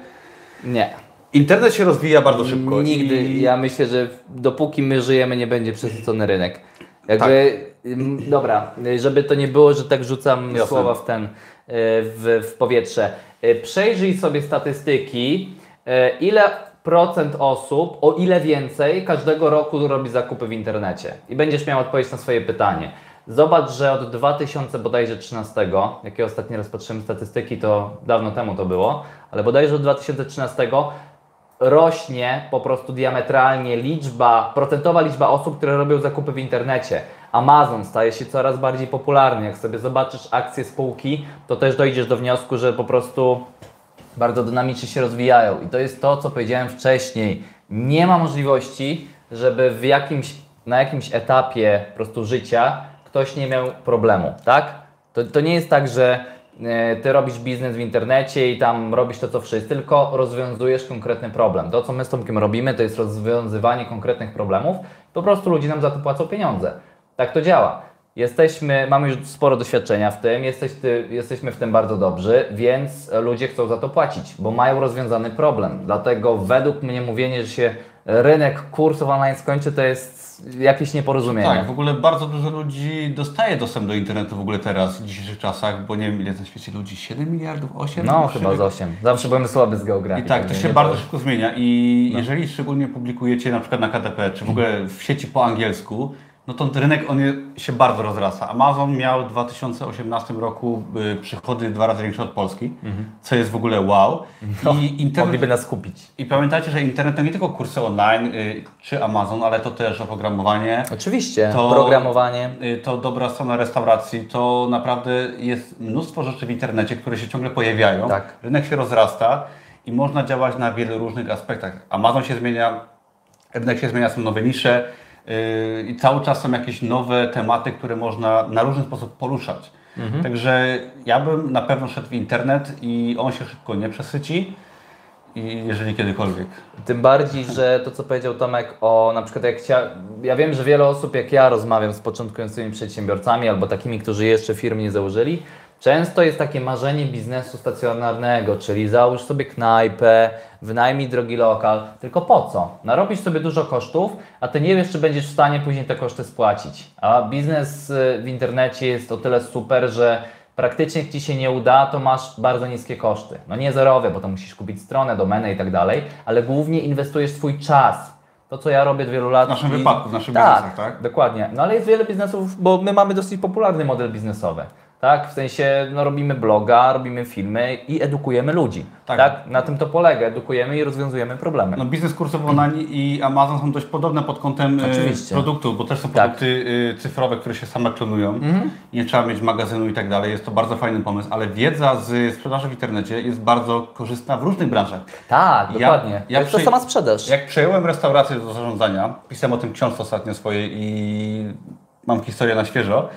Nie. Internet się rozwija bardzo szybko. Nigdy. I... Ja myślę, że dopóki my żyjemy, nie będzie przesycony rynek. Jakby, ym, dobra, żeby to nie było, że tak rzucam Jasne. słowa w ten, y, w, w powietrze. Y, Przejrzyj sobie statystyki, y, ile procent osób, o ile więcej, każdego roku robi zakupy w internecie. I będziesz miał odpowiedź na swoje pytanie. Zobacz, że od 2000 bodajże 13, jakie ostatni raz patrzyłem statystyki, to dawno temu to było, ale bodajże od 2013 rośnie po prostu diametralnie liczba, procentowa liczba osób, które robią zakupy w internecie. Amazon staje się coraz bardziej popularny. Jak sobie zobaczysz akcje spółki, to też dojdziesz do wniosku, że po prostu bardzo dynamicznie się rozwijają. I to jest to, co powiedziałem wcześniej. Nie ma możliwości, żeby w jakimś, na jakimś etapie po prostu życia ktoś nie miał problemu, tak? To, to nie jest tak, że e, ty robisz biznes w internecie i tam robisz to, co wszyscy, tylko rozwiązujesz konkretny problem. To, co my z Tomkiem robimy, to jest rozwiązywanie konkretnych problemów. Po prostu ludzie nam za to płacą pieniądze. Tak to działa. Jesteśmy, mamy już sporo doświadczenia w tym, jesteś, ty, jesteśmy w tym bardzo dobrzy, więc ludzie chcą za to płacić, bo mają rozwiązany problem. Dlatego według mnie mówienie, że się rynek kursów online skończy, to jest jakieś nieporozumienie. Tak, w ogóle bardzo dużo ludzi dostaje dostęp do internetu w ogóle teraz, w dzisiejszych czasach, bo nie wiem ile na świecie ludzi, 7 miliardów, 8? No chyba z 8. Zawsze byłem słaby z geografii. I tak, to się bardzo szybko zmienia i jeżeli szczególnie publikujecie na przykład na KDP, czy w ogóle w sieci po angielsku, no to ten rynek on się bardzo rozrasta. Amazon miał w 2018 roku y, przychody dwa razy większe od Polski, co jest w ogóle wow. I internet, Mogliby nas kupić. I pamiętajcie, że internet to nie tylko kursy online y, czy Amazon, ale to też oprogramowanie. Oczywiście, To- programowanie. Y, To dobra strona restauracji, to naprawdę jest mnóstwo rzeczy w internecie, które się ciągle pojawiają. Tak. Rynek się rozrasta i można działać na wielu różnych aspektach. Amazon się zmienia, rynek się zmienia, są nowe nisze i cały czas są jakieś nowe tematy, które można na różny sposób poruszać. Mhm. Także ja bym na pewno szedł w internet i on się szybko nie przesyci, i jeżeli kiedykolwiek. Tym bardziej, że to co powiedział Tomek o na przykład jak chcia... ja wiem, że wiele osób jak ja rozmawiam z początkującymi przedsiębiorcami albo takimi, którzy jeszcze firmy nie założyli, często jest takie marzenie biznesu stacjonarnego, czyli załóż sobie knajpę, wynajmij drogi lokal, tylko po co? Narobisz sobie dużo kosztów, a ty nie wiesz, czy będziesz w stanie później te koszty spłacić. A biznes y, w internecie jest o tyle super, że praktycznie jak Ci się nie uda, to masz bardzo niskie koszty. No nie zerowe, bo to musisz kupić stronę, domenę i tak dalej, ale głównie inwestujesz swój czas. To, co ja robię od wielu lat. W naszym i- wypadku, w naszych tak, biznesach, tak? Dokładnie. No ale jest wiele biznesów, bo my mamy dosyć popularny model biznesowy. Tak, w sensie no, robimy bloga, robimy filmy i edukujemy ludzi. Tak. Tak. Na tym to polega. Edukujemy i rozwiązujemy problemy. No, biznes kursowy online i Amazon są dość podobne pod kątem e, Oczywiście. produktów, bo też są Tak. Mhm. produkty e, cyfrowe, które się same klonują. Nie trzeba mieć magazynu i tak dalej. Jest to bardzo fajny pomysł, ale wiedza z sprzedaży w internecie jest bardzo korzystna w różnych branżach. Tak, Ja- dokładnie. ja to jest to przy- sama sprzedaż. Jak przejąłem restaurację do zarządzania, pisałem o tym książce ostatnio swojej i mam historię na świeżo.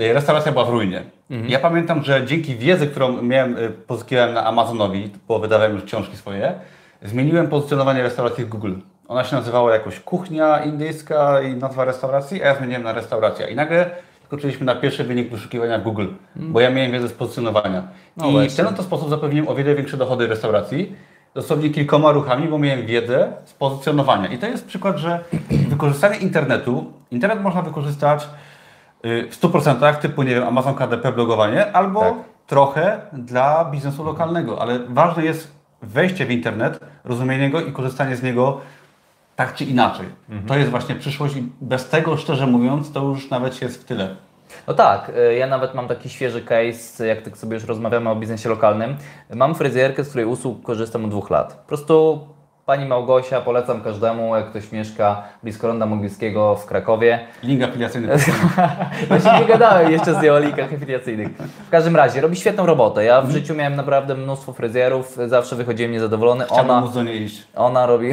E, Restauracja była w ruinie. Ja pamiętam, że dzięki wiedzy, którą miałem, e, pozyskiwałem na Amazonowi, bo wydawałem już książki swoje, zmieniłem pozycjonowanie restauracji w Google. Ona się nazywała jakoś kuchnia indyjska i nazwa restauracji, a ja zmieniłem na restauracja. I nagle skoczyliśmy na pierwszy wynik wyszukiwania Google, bo ja miałem wiedzę z pozycjonowania. No I właśnie. w ten oto sposób zapewniłem o wiele większe dochody restauracji, dosłownie kilkoma ruchami, bo miałem wiedzę z pozycjonowania. I to jest przykład, że wykorzystanie internetu, internet można wykorzystać y, w 100% typu, nie wiem, Amazon KDP, blogowanie, albo Tak. trochę dla biznesu lokalnego, ale ważne jest wejście w internet, rozumienie go i korzystanie z niego tak czy inaczej. Mhm. To jest właśnie przyszłość i bez tego, szczerze mówiąc, to już nawet jest w tyle. No tak, y, ja nawet mam taki świeży case, jak tak sobie już rozmawiamy o biznesie lokalnym. Mam fryzjerkę, z której usług korzystam od dwóch lat. Po prostu Pani Małgosia, polecam każdemu, jak ktoś mieszka blisko Ronda Mogielskiego w Krakowie. Link afiliacyjny. Ja się nie gadałem jeszcze z nią o linkach afiliacyjnych. W każdym razie, robi świetną robotę. Ja w życiu miałem naprawdę mnóstwo fryzjerów, zawsze wychodziłem niezadowolony. Chciałbym Ona, móc do niej iść. ona robi.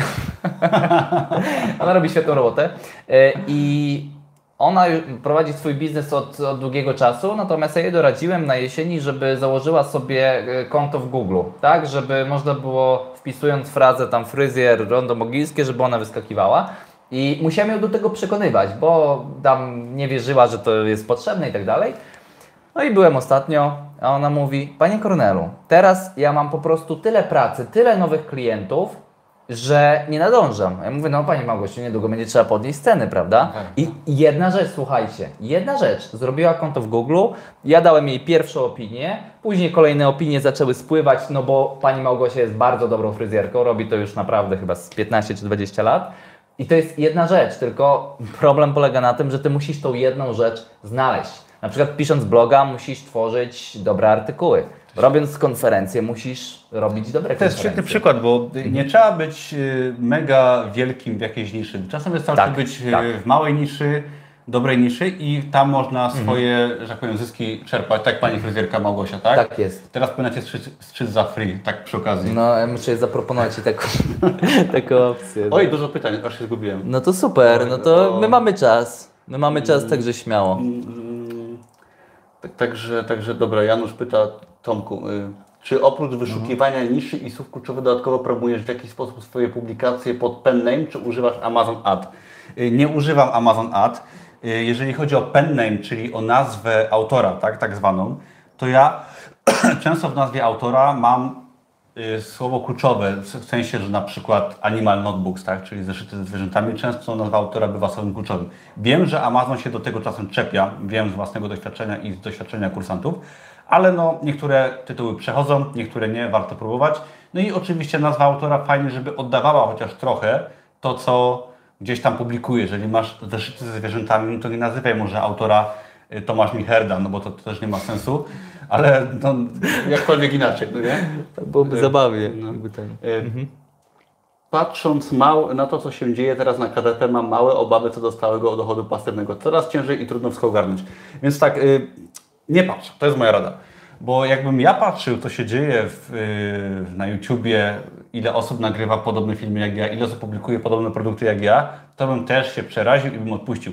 ona robi świetną robotę. E, I ona prowadzi swój biznes od, od długiego czasu, natomiast ja jej doradziłem na jesieni, żeby założyła sobie e, konto w Google, tak? Żeby można było wpisując frazę tam fryzjer, rondo mogilskie, żeby ona wyskakiwała. I musiałem ją do tego przekonywać, bo tam nie wierzyła, że to jest potrzebne i tak dalej. No i byłem ostatnio, a ona mówi, Panie Kornelu, teraz ja mam po prostu tyle pracy, tyle nowych klientów, że nie nadążam. Ja mówię, no Pani Małgosiu, niedługo będzie trzeba podnieść ceny, prawda? Tak. I i jedna rzecz, słuchajcie, jedna rzecz, zrobiła konto w Google, ja dałem jej pierwszą opinię, później kolejne opinie zaczęły spływać, no bo Pani Małgosia jest bardzo dobrą fryzjerką, robi to już naprawdę chyba z 15 czy 20 lat. I to jest jedna rzecz, tylko problem polega na tym, że Ty musisz tą jedną rzecz znaleźć. Na przykład pisząc bloga musisz tworzyć dobre artykuły. Robiąc konferencję musisz robić dobre To jest świetny przykład, bo nie trzeba być y, mega wielkim w jakiejś niszy. Czasem wystarczy Tak, być y, tak. w małej niszy, dobrej niszy i tam można swoje, że tak powiem, zyski czerpać, tak pani fryzjerka Małgosia, tak? Tak jest. Teraz powinnacie strzec, strzec za free, tak przy okazji. No, ja muszę zaproponować Ci taką, taką opcję. Oj, dużo pytań, aż się zgubiłem. No to super, no to my mamy czas. My mamy Mm. czas, także śmiało. Tak, także, także dobra, Janusz pyta Tomku, y, czy oprócz wyszukiwania niszy i słów kluczowych dodatkowo promujesz w jakiś sposób swoje publikacje pod pen name, czy używasz Amazon Ad? Y, Nie używam Amazon Ad. Y, Jeżeli chodzi o pen name, czyli o nazwę autora, tak, tak zwaną, to ja często w nazwie autora mam słowo kluczowe, w sensie, że na przykład Animal Notebooks, tak, czyli zeszyty ze zwierzętami, często nazwa autora bywa słowem kluczowym. Wiem, że Amazon się do tego czasem czepia, wiem z własnego doświadczenia i z doświadczenia kursantów, ale no, niektóre tytuły przechodzą, niektóre nie, warto próbować. No i oczywiście nazwa autora fajnie, żeby oddawała chociaż trochę to, co gdzieś tam publikuje. Jeżeli masz zeszyty ze zwierzętami, to nie nazywaj może autora y, Tomasz Micherda, no bo to, to też nie ma sensu, ale no, jakkolwiek inaczej, no nie? Tak byłoby Y, zabawnie. no. jakby ten- Y, Patrząc mał, na to, co się dzieje teraz na KDP, mam małe obawy co do stałego dochodu pasywnego. Coraz ciężej i trudno wszystko ogarnąć. Więc tak, y, nie patrz, to jest moja rada. Bo jakbym ja patrzył, co się dzieje w, y, na YouTubie, ile osób nagrywa podobne filmy jak ja, ile osób publikuje podobne produkty jak ja, to bym też się przeraził i bym odpuścił.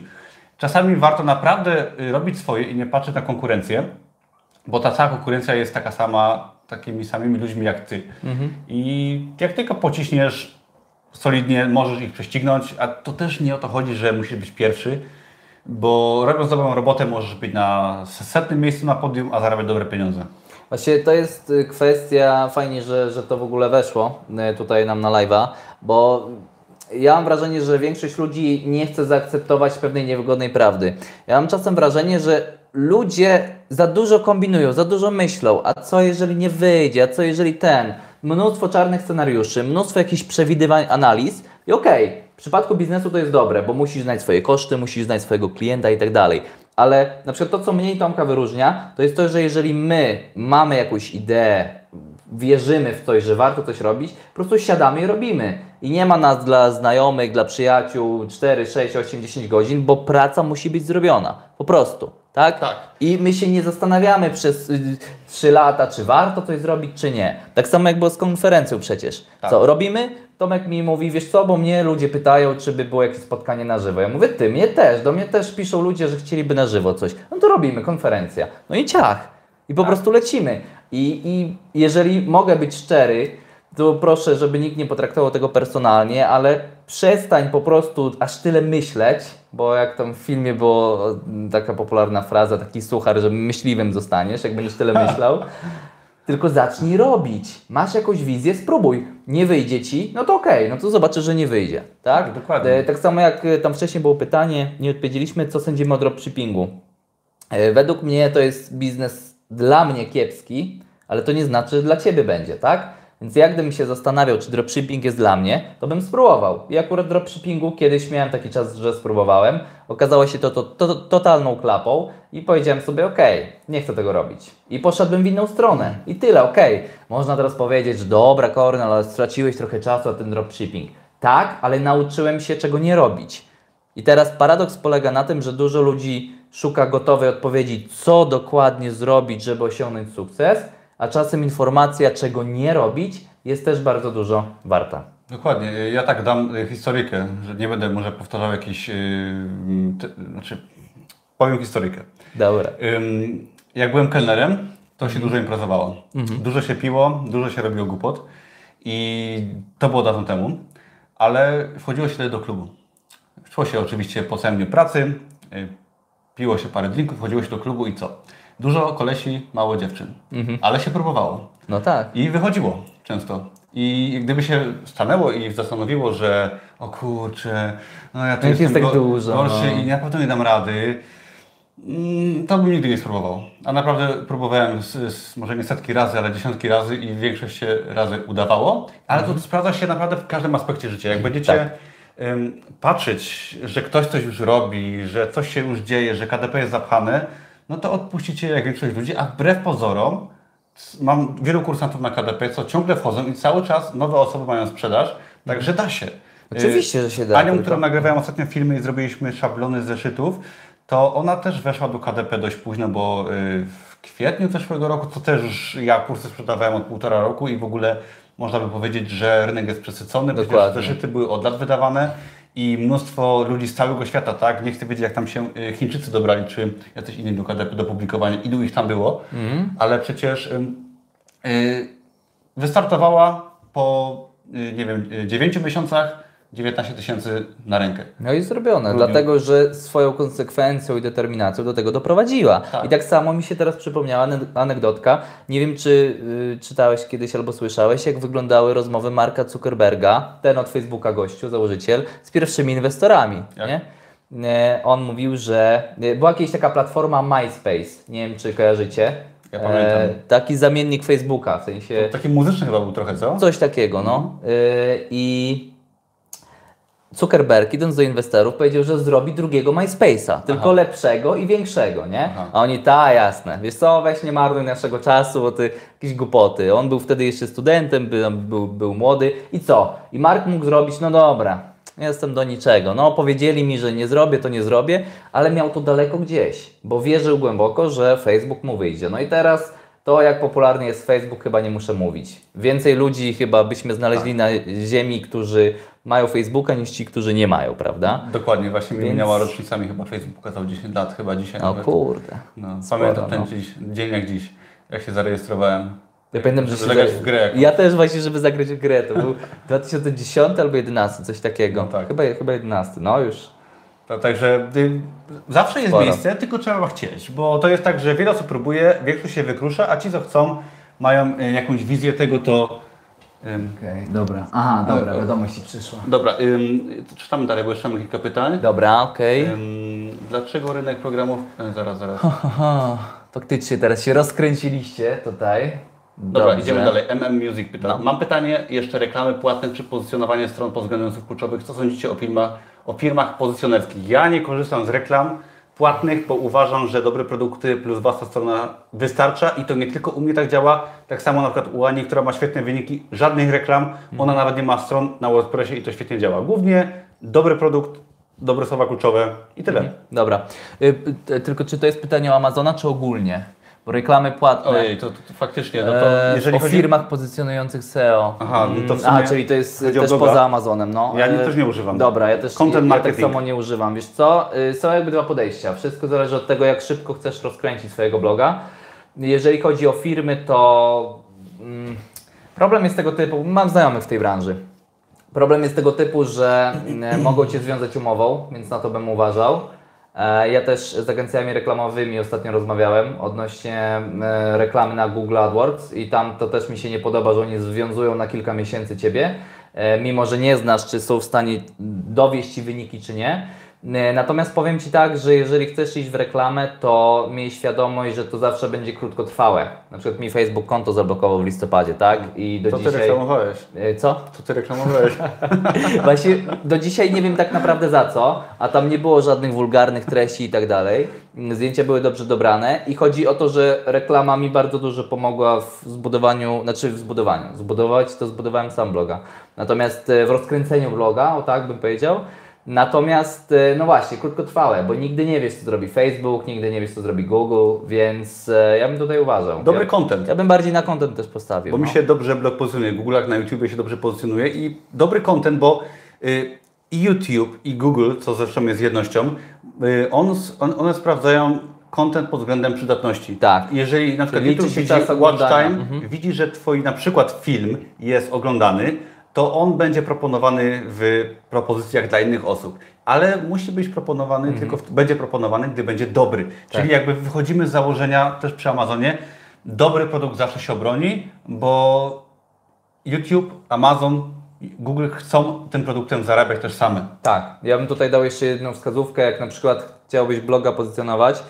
Czasami warto naprawdę y, robić swoje i nie patrzeć na konkurencję, bo ta cała konkurencja jest taka sama, takimi samymi ludźmi jak ty. I jak tylko pociśniesz solidnie, możesz ich prześcignąć, a to też nie o to chodzi, że musisz być pierwszy, bo robiąc dobrą robotę możesz być na setnym miejscu na podium, a zarabiać dobre pieniądze. Właśnie to jest y, kwestia, fajnie, że, że to w ogóle weszło y, tutaj nam na live'a, bo ja mam wrażenie, że większość ludzi nie chce zaakceptować pewnej niewygodnej prawdy. Ja mam czasem wrażenie, że ludzie za dużo kombinują, za dużo myślą, a co jeżeli nie wyjdzie, a co jeżeli ten. Mnóstwo czarnych scenariuszy, mnóstwo jakichś przewidywań, analiz i okej, w przypadku biznesu to jest dobre, bo musisz znać swoje koszty, musisz znać swojego klienta i tak dalej. Ale na przykład to, co mnie i Tomka wyróżnia, to jest to, że jeżeli my mamy jakąś ideę, wierzymy w coś, że warto coś robić, po prostu siadamy i robimy. I nie ma nas dla znajomych, dla przyjaciół 4, 6, 8, 10 godzin, bo praca musi być zrobiona. Po prostu. Tak? Tak. I my się nie zastanawiamy przez y, 3 lata, czy warto coś zrobić, czy nie. Tak samo jak było z konferencją przecież. Tak. Co, robimy? Tomek mi mówi, wiesz co, bo mnie ludzie pytają, czy by było jakieś spotkanie na żywo. Ja mówię, ty, mnie też. Do mnie też piszą ludzie, że chcieliby na żywo coś. No to robimy, konferencja. No i ciach. I po prostu lecimy. I, I jeżeli mogę być szczery, to proszę, żeby nikt nie potraktował tego personalnie, ale przestań po prostu aż tyle myśleć, bo jak tam w filmie była taka popularna fraza, taki suchar, że myśliwym zostaniesz, jak będziesz tyle myślał. Tylko zacznij robić. Masz jakąś wizję, spróbuj. Nie wyjdzie ci, no to okej, no to zobaczysz, że nie wyjdzie. Tak? Tak, dokładnie. E, Tak samo jak e, tam wcześniej było pytanie, nie odpowiedzieliśmy, co sądzimy o dropshippingu. E, Według mnie to jest biznes dla mnie kiepski, ale to nie znaczy, że dla Ciebie będzie, tak? Więc jak gdybym się zastanawiał, czy dropshipping jest dla mnie, to bym spróbował. I akurat dropshippingu kiedyś miałem taki czas, że spróbowałem. Okazało się to, to, to totalną klapą i powiedziałem sobie, okej, nie chcę tego robić. I poszedłbym w inną stronę. I tyle, okej. Można teraz powiedzieć, że dobra, Kornel, ale straciłeś trochę czasu na ten dropshipping. Tak, ale nauczyłem się, czego nie robić. I teraz paradoks polega na tym, że dużo ludzi szuka gotowej odpowiedzi, co dokładnie zrobić, żeby osiągnąć sukces, a czasem informacja, czego nie robić, jest też bardzo dużo warta. Dokładnie. Ja tak dam y, historykę, że nie będę może powtarzał jakiś, yy, ty, znaczy powiem historykę. Dobra. Ym, jak byłem kelnerem, to się dużo imprezowało. Dużo się piło, dużo się robiło głupot i to było dawno temu, ale wchodziło się wtedy do klubu. Szło się oczywiście po całym dniu pracy, y, piło się parę drinków, wchodziło się do klubu i co? Dużo kolesi, mało dziewczyn, ale się próbowało. No tak. I wychodziło często. I gdyby się stanęło i zastanowiło, że o kurczę, no ja tu jestem jest tak dużo, gorszy no. i na pewno nie dam rady, mm, to bym nigdy nie spróbował. A naprawdę próbowałem z, z, może nie setki razy, ale dziesiątki razy i większość się razy udawało. Ale Mhm. to sprawdza się naprawdę w każdym aspekcie życia. Jak będziecie Tak. patrzeć, że ktoś coś już robi, że coś się już dzieje, że KDP jest zapchane, no to odpuścicie jak większość ludzi, a wbrew pozorom mam wielu kursantów na KDP, co ciągle wchodzą i cały czas nowe osoby mają sprzedaż, także da się. Oczywiście, że się da. Anią, którą nagrywałem ostatnio filmy i zrobiliśmy szablony zeszytów, to ona też weszła do KDP dość późno, bo y, w kwietniu zeszłego roku, to też już ja kursy sprzedawałem od półtora roku i w ogóle można by powiedzieć, że rynek jest przesycony, Dokładnie. zeszyty były od lat wydawane i mnóstwo ludzi z całego świata, tak? Nie chcę wiedzieć, jak tam się y, Chińczycy dobrali, czy jacyś inni do do publikowania, ilu ich tam było, Mhm. ale przecież ym, y, wystartowała po, y, nie wiem, y, 9 miesiącach 19 tysięcy na rękę. No i zrobione, dlatego że swoją konsekwencją i determinacją do tego doprowadziła. Tak. I tak samo mi się teraz przypomniała ane- anegdotka. Nie wiem, czy y, czytałeś kiedyś albo słyszałeś, jak wyglądały rozmowy Marka Zuckerberga, ten od Facebooka gościu, założyciel, z pierwszymi inwestorami. Jak? Nie? Nie, On mówił, że y, była jakaś taka platforma MySpace, nie wiem, czy kojarzycie. E, Ja pamiętam. taki zamiennik Facebooka, w sensie... Taki muzyczny chyba był trochę, co? Coś takiego, no. Y, I Zuckerberg, idąc do inwestorów, powiedział, że zrobi drugiego MySpace'a, tylko Aha. lepszego i większego, nie? Aha. A oni, ta, jasne, wiesz co, weź nie marnuj naszego czasu, bo ty jakieś głupoty. On był wtedy jeszcze studentem, był, był, był młody i co? I Mark mógł zrobić, no dobra, jestem do niczego. No, powiedzieli mi, że nie zrobię, to nie zrobię, ale miał to daleko gdzieś, bo wierzył głęboko, że Facebook mu wyjdzie. No i teraz to, jak popularny jest Facebook, chyba nie muszę mówić. Więcej ludzi chyba byśmy znaleźli na ziemi, którzy mają Facebooka, niż ci, którzy nie mają, prawda? Dokładnie, właśnie mi Więc- minęła rocznica, mi chyba Facebook pokazał 10 lat, chyba dzisiaj No nawet. kurde. No, Sporo, pamiętam ten no. dziś, dzień jak dziś, jak się zarejestrowałem. Ja pamiętam, że zagrać za- w grę jakąś. Ja też właśnie, żeby zagrać w grę. To był 2010 albo 11, coś takiego. No tak. Chyba, chyba 11, no już. To, także y, zawsze jest Sporo. miejsce, tylko trzeba chcieć, bo to jest tak, że wiele osób próbuje, większość się wykrusza, a ci co chcą, mają y, jakąś wizję tego, to... Okej, dobra. Aha, dobra, wiadomość ci przyszła. Dobra, ym, czytamy dalej, bo jeszcze mam kilka pytań. Dobra, okej. Ym, dlaczego rynek programów... y, zaraz, zaraz. Aha, faktycznie teraz się rozkręciliście tutaj. Dobra, Dobrze. idziemy dalej. MM Music pyta. No. Mam pytanie, jeszcze reklamy płatne czy pozycjonowanie stron pod względem słów kluczowych. Co sądzicie o firmach, o firmach pozycjonerskich? Ja nie korzystam z reklam płatnych, bo uważam, że dobre produkty plus własna strona wystarcza i to nie tylko u mnie tak działa. Tak samo na przykład u Ani, która ma świetne wyniki, żadnych reklam, ona nawet nie ma stron na WordPressie i to świetnie działa. Głównie dobry produkt, dobre słowa kluczowe i tyle. Dobra. Y, y, tylko czy to jest pytanie o Amazona, czy ogólnie? Bo reklamy płatne. Ojej, to, to, to faktycznie, no to e, jeżeli o chodzi... firmach pozycjonujących SEO. Aha, to w Mm, Aha, sumie czyli to jest też poza Amazonem. No. Ja nie- E, też nie używam. Dobra, ja też Content ja, ja tak marketing. samo nie używam. Wiesz co? Y, Są jakby dwa podejścia. Wszystko zależy od tego, jak szybko chcesz rozkręcić swojego bloga. Jeżeli chodzi o firmy, to mm, problem jest tego typu, mam znajomych w tej branży. Problem jest tego typu, że mm, mogą Cię związać umową, więc na to bym uważał. E, Ja też z agencjami reklamowymi ostatnio rozmawiałem odnośnie e, reklamy na Google AdWords i tam to też mi się nie podoba, że oni związują na kilka miesięcy Ciebie, e, mimo że nie znasz, czy są w stanie dowieść Ci wyniki, czy nie. E, Natomiast powiem Ci tak, że jeżeli chcesz iść w reklamę, to miej świadomość, że to zawsze będzie krótkotrwałe. Na przykład mi Facebook konto zablokował w listopadzie, tak? I do ty dzisiaj... reklamowałeś? E, Co? Co ty reklamowałeś? Właśnie do dzisiaj nie wiem tak naprawdę za co, a tam nie było żadnych wulgarnych treści i tak dalej. Zdjęcia były dobrze dobrane i chodzi o to, że reklama mi bardzo dużo pomogła w zbudowaniu, znaczy w zbudowaniu. Zbudować to zbudowałem sam bloga. Natomiast e, w rozkręceniu bloga, o tak bym powiedział. Natomiast, e, no właśnie, krótkotrwałe, bo nigdy nie wiesz, co zrobi Facebook, nigdy nie wiesz, co zrobi Google, więc e, ja bym tutaj uważał. Dobry ja, content. ja bym bardziej na content też postawił. Bo mi no. się dobrze blog pozycjonuje, Google jak na YouTube się dobrze pozycjonuje i dobry content, bo y, i YouTube i Google, co zresztą jest jednością, y, on, on, one sprawdzają content pod względem przydatności. Tak. Jeżeli na przykład YouTube widzi czas watch time, Mhm. widzi, że Twój na przykład film jest oglądany, to on będzie proponowany w propozycjach dla innych osób. Ale musi być proponowany, Mhm. tylko w, będzie proponowany, gdy będzie dobry. Czyli Tak. jakby wychodzimy z założenia też przy Amazonie, dobry produkt zawsze się obroni, bo YouTube, Amazon, Google chcą tym produktem zarabiać też same. Tak, ja bym tutaj dał jeszcze jedną wskazówkę, jak na przykład chciałbyś bloga pozycjonować,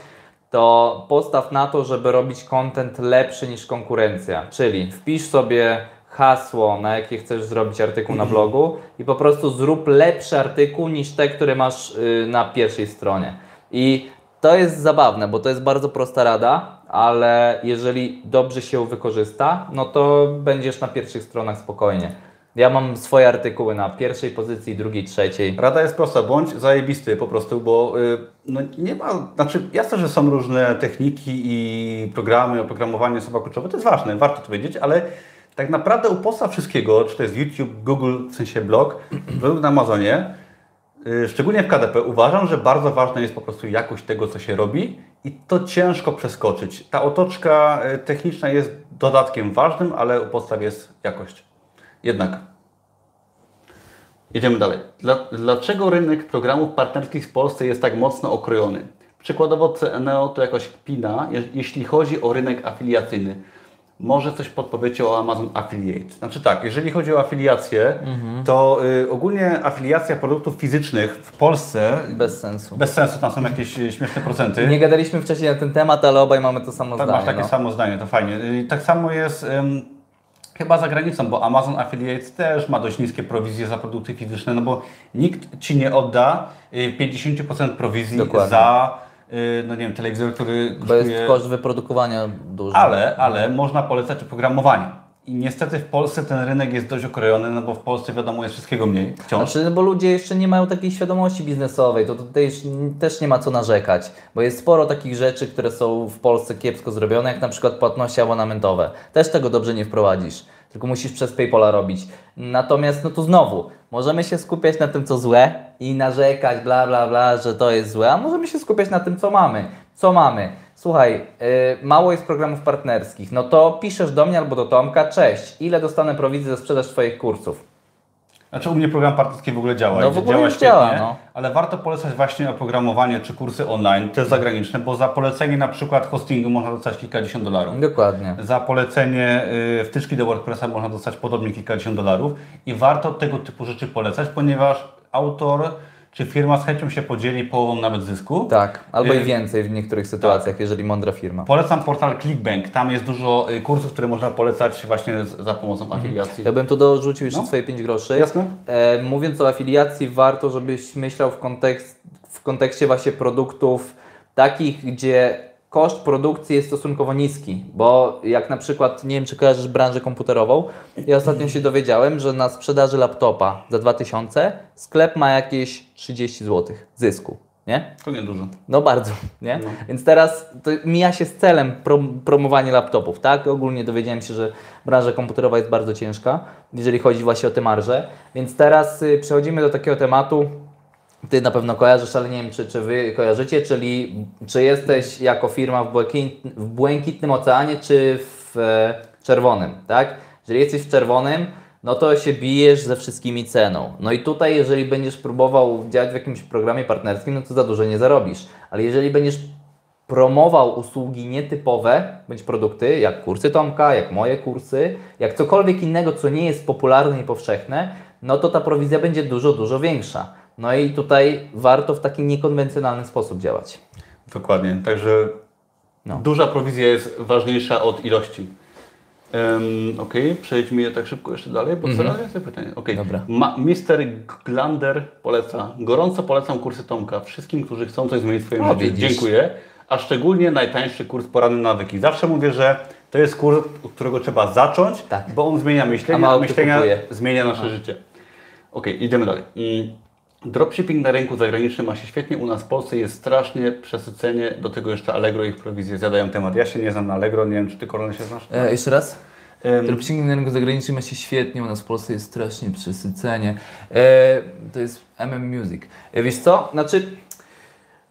to postaw na to, żeby robić content lepszy niż konkurencja. Czyli wpisz sobie hasło, na jakie chcesz zrobić artykuł na blogu i po prostu zrób lepszy artykuł niż te, które masz y, na pierwszej stronie. I to jest zabawne, bo to jest bardzo prosta rada, ale jeżeli dobrze się ją wykorzysta, no to będziesz na pierwszych stronach spokojnie. Ja mam swoje artykuły na pierwszej pozycji, drugiej, trzeciej. Rada jest prosta, bądź zajebisty po prostu, bo y, no, nie ma, znaczy jasne, że są różne techniki i programy, oprogramowanie słowa kluczowe, to jest ważne, warto to wiedzieć, ale tak naprawdę u podstaw wszystkiego, czy to jest YouTube, Google, w sensie blog, produkt na Amazonie, y, szczególnie w KDP, uważam, że bardzo ważna jest po prostu jakość tego, co się robi i to ciężko przeskoczyć. Ta otoczka y, techniczna jest dodatkiem ważnym, ale u podstaw jest jakość. Jednak Jedziemy dalej. Dla, dlaczego rynek programów partnerskich w Polsce jest tak mocno okrojony? Przykładowo CNO to jakoś kpina, je, jeśli chodzi o rynek afiliacyjny. Może coś podpowiecie o Amazon Affiliate. Znaczy tak, jeżeli chodzi o afiliację, to y, ogólnie afiliacja produktów fizycznych w Polsce Bez sensu. bez sensu, tam są jakieś y, śmieszne procenty. Nie gadaliśmy wcześniej na ten temat, ale obaj mamy to samo Tak, zdanie. masz takie no. samo zdanie, to fajnie. Y, Tak samo jest ym, chyba za granicą, bo Amazon Affiliate też ma dość niskie prowizje za produkty fizyczne, no bo nikt Ci nie odda y, 50% prowizji Dokładnie. za, y, no nie wiem, telewizor, który Bo jest koszt wyprodukowania duży. Ale, ale można polecać oprogramowanie. I niestety w Polsce ten rynek jest dość okrojony, no bo w Polsce wiadomo jest wszystkiego mniej wciąż. Znaczy, no bo ludzie jeszcze nie mają takiej świadomości biznesowej, to tutaj też nie ma co narzekać, bo jest sporo takich rzeczy, które są w Polsce kiepsko zrobione, jak na przykład płatności abonamentowe. Też tego dobrze nie wprowadzisz, tylko musisz przez PayPala robić. Natomiast, no to znowu, możemy się skupiać na tym, co złe i narzekać, bla, bla, bla, że to jest złe, a możemy się skupiać na tym, co mamy. Co mamy? Słuchaj, yy, mało jest programów partnerskich, no to piszesz do mnie albo do Tomka, cześć, ile dostanę prowizji za sprzedaż Twoich kursów? Znaczy u mnie program partnerski w ogóle działa. No w ogóle działa świetnie, działa, no. ale warto polecać właśnie oprogramowanie czy kursy online, te zagraniczne, bo za polecenie na przykład hostingu można dostać kilkadziesiąt dolarów. Dokładnie. Za polecenie y, wtyczki do WordPressa można dostać podobnie kilkadziesiąt dolarów i warto tego typu rzeczy polecać, ponieważ autor czy firma z chęcią się podzieli połową nawet zysku. Tak, albo Y, i więcej w niektórych sytuacjach, jeżeli mądra firma. Polecam portal Clickbank. Tam jest dużo y, kursów, które można polecać właśnie za pomocą afiliacji. Ja bym tu dorzucił jeszcze No. swoje 5 groszy. Jasne. E, mówiąc o afiliacji, warto, żebyś myślał w, kontekst, w kontekście właśnie produktów takich, gdzie koszt produkcji jest stosunkowo niski, bo jak na przykład, nie wiem czy kojarzysz branżę komputerową, ja ostatnio się dowiedziałem, że na sprzedaży laptopa za 2000 sklep ma jakieś 30 zł zysku, nie? To niedużo. No bardzo, nie? No. Więc teraz to mija się z celem prom promowanie laptopów, tak? Ogólnie dowiedziałem się, że branża komputerowa jest bardzo ciężka, jeżeli chodzi właśnie o te marże. Więc teraz y, przechodzimy do takiego tematu, ty na pewno kojarzysz, ale nie wiem, czy, czy Wy kojarzycie, czyli czy jesteś jako firma w, błękit, w błękitnym oceanie, czy w e, czerwonym, tak? Jeżeli jesteś w czerwonym, no to się bijesz ze wszystkimi ceną. No i tutaj, jeżeli będziesz próbował działać w jakimś programie partnerskim, no to za dużo nie zarobisz. Ale jeżeli będziesz promował usługi nietypowe, bądź produkty, jak kursy Tomka, jak moje kursy, jak cokolwiek innego, co nie jest popularne i powszechne, no to ta prowizja będzie dużo, dużo większa. No i tutaj warto w taki niekonwencjonalny sposób działać. Dokładnie. Także No. duża prowizja jest ważniejsza od ilości. Um, Okej, przejdźmy tak szybko jeszcze dalej, bo coraz więcej pytań. Okej. Dobra. Ma- Mr. Glander poleca. Gorąco polecam kursy Tomka wszystkim, którzy chcą coś zmienić w swoim O, życiu. Dziękuję. A szczególnie najtańszy kurs poranny nawyki. Zawsze mówię, że to jest kurs, od którego trzeba zacząć, Tak. bo on zmienia A myślenie, a myślenia kupuje. zmienia nasze życie. Okej, idziemy dalej. Mm. Dropshipping na rynku zagranicznym ma się świetnie, u nas w Polsce jest strasznie przesycenie, do tego jeszcze Allegro i ich prowizje zjadają temat. Ja się nie znam na Allegro, nie wiem czy Ty Korony się znasz? E, jeszcze raz? Em, Dropshipping na rynku zagranicznym ma się świetnie, u nas w Polsce jest strasznie przesycenie. E, to jest MM Music. E, wiesz co? Znaczy,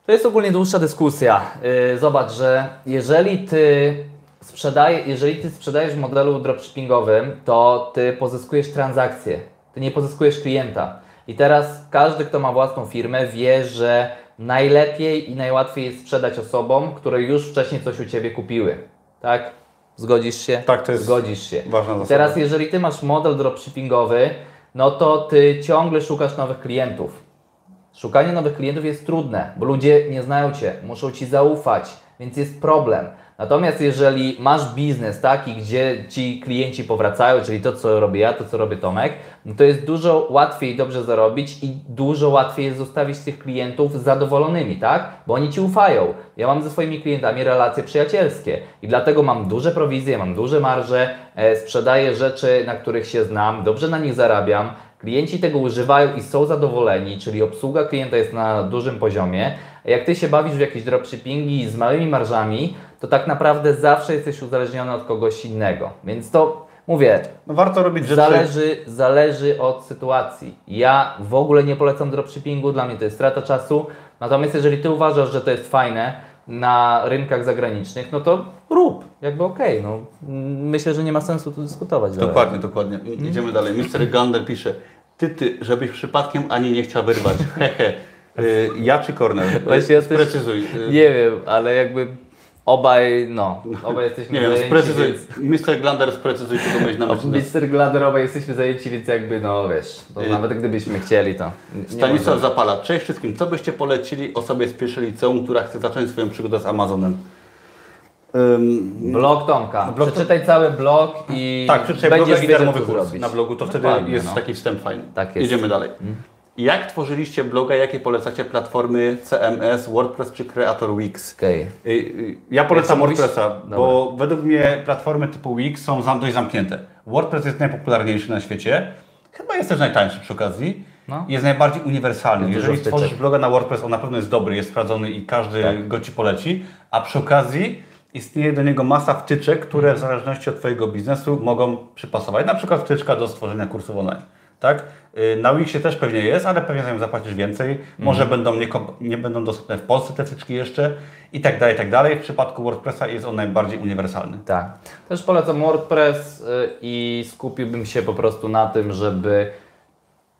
to jest ogólnie dłuższa dyskusja. E, zobacz, że jeżeli ty sprzedaje, jeżeli ty sprzedajesz w modelu dropshippingowym, to ty pozyskujesz transakcję, ty nie pozyskujesz klienta. I teraz każdy, kto ma własną firmę, wie, że najlepiej i najłatwiej jest sprzedać osobom, które już wcześniej coś u ciebie kupiły. Tak? Zgodzisz się? Tak, to jest Zgodzisz się. ważna zasada. teraz, jeżeli ty masz model dropshippingowy, no to ty ciągle szukasz nowych klientów. Szukanie nowych klientów jest trudne, bo ludzie nie znają cię, muszą ci zaufać, więc jest problem. Natomiast jeżeli masz biznes taki, gdzie ci klienci powracają, czyli to, co robię ja, to, co robi Tomek, no to jest dużo łatwiej dobrze zarobić i dużo łatwiej jest zostawić tych klientów zadowolonymi, tak? Bo oni ci ufają. Ja mam ze swoimi klientami relacje przyjacielskie i dlatego mam duże prowizje, mam duże marże, e, sprzedaję rzeczy, na których się znam, dobrze na nich zarabiam. Klienci tego używają i są zadowoleni, czyli obsługa klienta jest na dużym poziomie. Jak ty się bawisz w jakieś dropshippingi z małymi marżami, to tak naprawdę zawsze jesteś uzależniony od kogoś innego. Więc to mówię, No warto robić rzeczy... Zależy, zależy od sytuacji. Ja w ogóle nie polecam dropshippingu, dla mnie to jest strata czasu. Natomiast jeżeli Ty uważasz, że to jest fajne na rynkach zagranicznych, no to rób, jakby okej. no. Myślę, że nie ma sensu tu dyskutować. dalej. Dokładnie, dokładnie. I- Idziemy dalej. Mr. Gander pisze, ty, ty, żebyś przypadkiem ani nie chciał wyrwać. Hehe. Y, Ja czy Kornel? Właśnie ja Sprecyzuj. Y, Nie wiem, ale jakby obaj, no, obaj jesteśmy Nie wiem, zajęci, sprecyzuj. więc... Mr. Glander, sprecyzuj, czego mieć na myśli. Mr. Glader, obaj jesteśmy zajęci, więc jakby, no wiesz, to Y- nawet gdybyśmy chcieli, to Stanisław. Zapala. Cześć wszystkim. Co byście polecili osobie z pierwszej liceum, która chce zacząć swoją przygodę z Amazonem? Ym, Blog Tomka. Blog- Przeczytaj cały blog i tak, przeczytaj będziesz bloga i darmowy co kurs na blogu, to wtedy Dokładnie, jest no. taki wstęp fajny. Tak jest. Jedziemy dalej. Jak tworzyliście bloga, jakie polecacie platformy CMS, WordPress czy Creator Wix? Okej. Y, Ja polecam mówisz? WordPressa, bo według mnie platformy typu Wix są dość zamknięte. WordPress jest najpopularniejszy na świecie, chyba jest też najtańszy przy okazji. No. Jest najbardziej uniwersalny. Jest Jeżeli stworzysz bloga na WordPress, on na pewno jest dobry, jest sprawdzony i każdy Tak. go Ci poleci, a przy okazji istnieje do niego masa wtyczek, które Mhm. w zależności od Twojego biznesu mogą przypasować. Na przykład wtyczka do stworzenia kursów online. Tak? Y, Na Wixie też pewnie jest, ale pewnie za nią zapłacisz więcej. Mhm. Może będą nie, nie będą dostępne w Polsce te wtyczki jeszcze i tak dalej, i tak dalej. W przypadku WordPressa jest on najbardziej uniwersalny. Tak. Też polecam WordPress y, i skupiłbym się po prostu na tym, żeby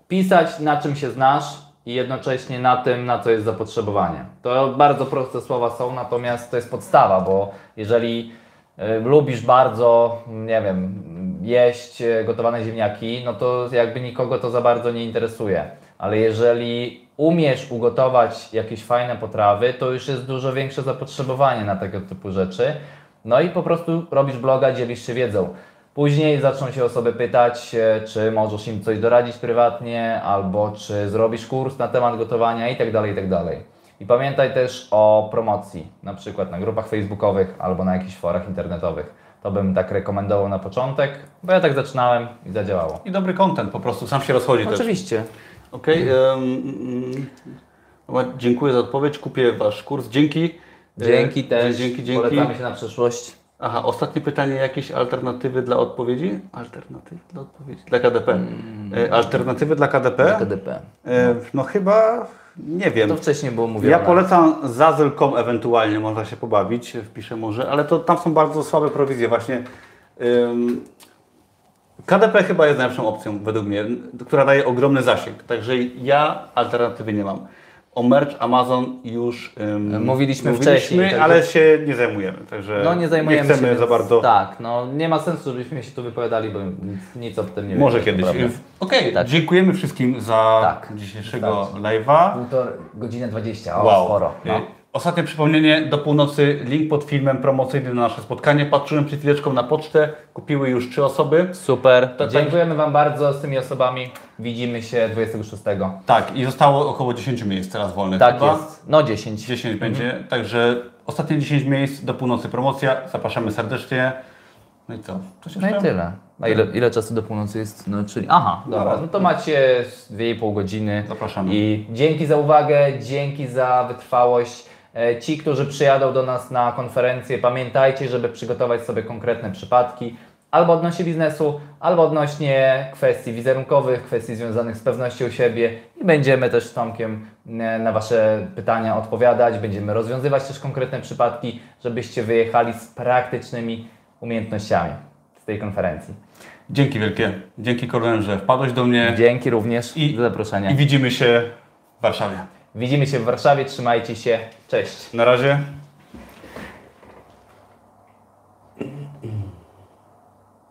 pisać na czym się znasz i jednocześnie na tym, na co jest zapotrzebowanie. To bardzo proste słowa są, natomiast to jest podstawa, bo jeżeli lubisz bardzo, nie wiem, jeść y, gotowane ziemniaki, no to jakby nikogo to za bardzo nie interesuje. Ale jeżeli umiesz ugotować jakieś fajne potrawy, to już jest dużo większe zapotrzebowanie na tego typu rzeczy. No i po prostu robisz bloga, dzielisz się wiedzą. Później zaczną się osoby pytać, e, czy możesz im coś doradzić prywatnie, albo czy zrobisz kurs na temat gotowania i tak dalej, i pamiętaj też o promocji, na przykład na grupach facebookowych albo na jakichś forach internetowych. To bym tak rekomendował na początek, bo ja tak zaczynałem i zadziałało. I dobry content po prostu, sam się rozchodzi też. Oczywiście. Okej, em, mm, dziękuję za odpowiedź, kupię Wasz kurs. Dzięki. Dzięki E, też. Dzięki, dzięki. Polecamy się na przyszłość. Aha, ostatnie pytanie, jakieś alternatywy dla odpowiedzi? Alternatywy dla odpowiedzi? Dla KDP. E, Alternatywy dla KDP? KDP. E, No chyba, nie wiem. To wcześniej było mówione. Ja polecam Zazel.com ewentualnie, można się pobawić, wpiszę może, ale to tam są bardzo słabe prowizje właśnie. Ym, KDP chyba jest najlepszą opcją według mnie, która daje ogromny zasięg, także ja alternatywy nie mam. O merch Amazon już ym, Mówiliśmy wcześniej, ale się nie zajmujemy, także No nie zajmujemy nie chcemy się za bardzo. Tak, no nie ma sensu, żebyśmy się tu wypowiadali, bo nic, nic o tym nie Może wiemy, kiedyś. Okej, Tak. dziękujemy wszystkim za Tak, dzisiejszego live'a. Półtor godziny 20, o Wow. sporo. No. Ostatnie przypomnienie, do północy link pod filmem promocyjnym na nasze spotkanie. Patrzyłem przed chwileczką na pocztę, kupiły już trzy osoby. Super, tak- dziękujemy Wam bardzo z tymi osobami. Widzimy się 26. Tak, i zostało około 10 miejsc teraz wolnych. Tak chyba. jest, no 10. 10 będzie, także ostatnie 10 miejsc do północy promocja. Zapraszamy serdecznie. No i co? Coś No i tyle. A ile, ile czasu do północy jest? No, czyli... Aha, dobra, no to macie z 2,5 godziny. Zapraszamy. I dzięki za uwagę, dzięki za wytrwałość. E, Ci, którzy przyjadą do nas na konferencję, pamiętajcie, żeby przygotować sobie konkretne przypadki, albo odnośnie biznesu, albo odnośnie kwestii wizerunkowych, kwestii związanych z pewnością siebie i będziemy też z Tomkiem e, na Wasze pytania odpowiadać, będziemy rozwiązywać też konkretne przypadki, żebyście wyjechali z praktycznymi umiejętnościami z tej konferencji. Dzięki wielkie. Dzięki Korlen, że wpadłeś do mnie Dzięki również I- za zaproszenie. i widzimy się w Warszawie. Widzimy się w Warszawie, trzymajcie się, cześć. Na razie.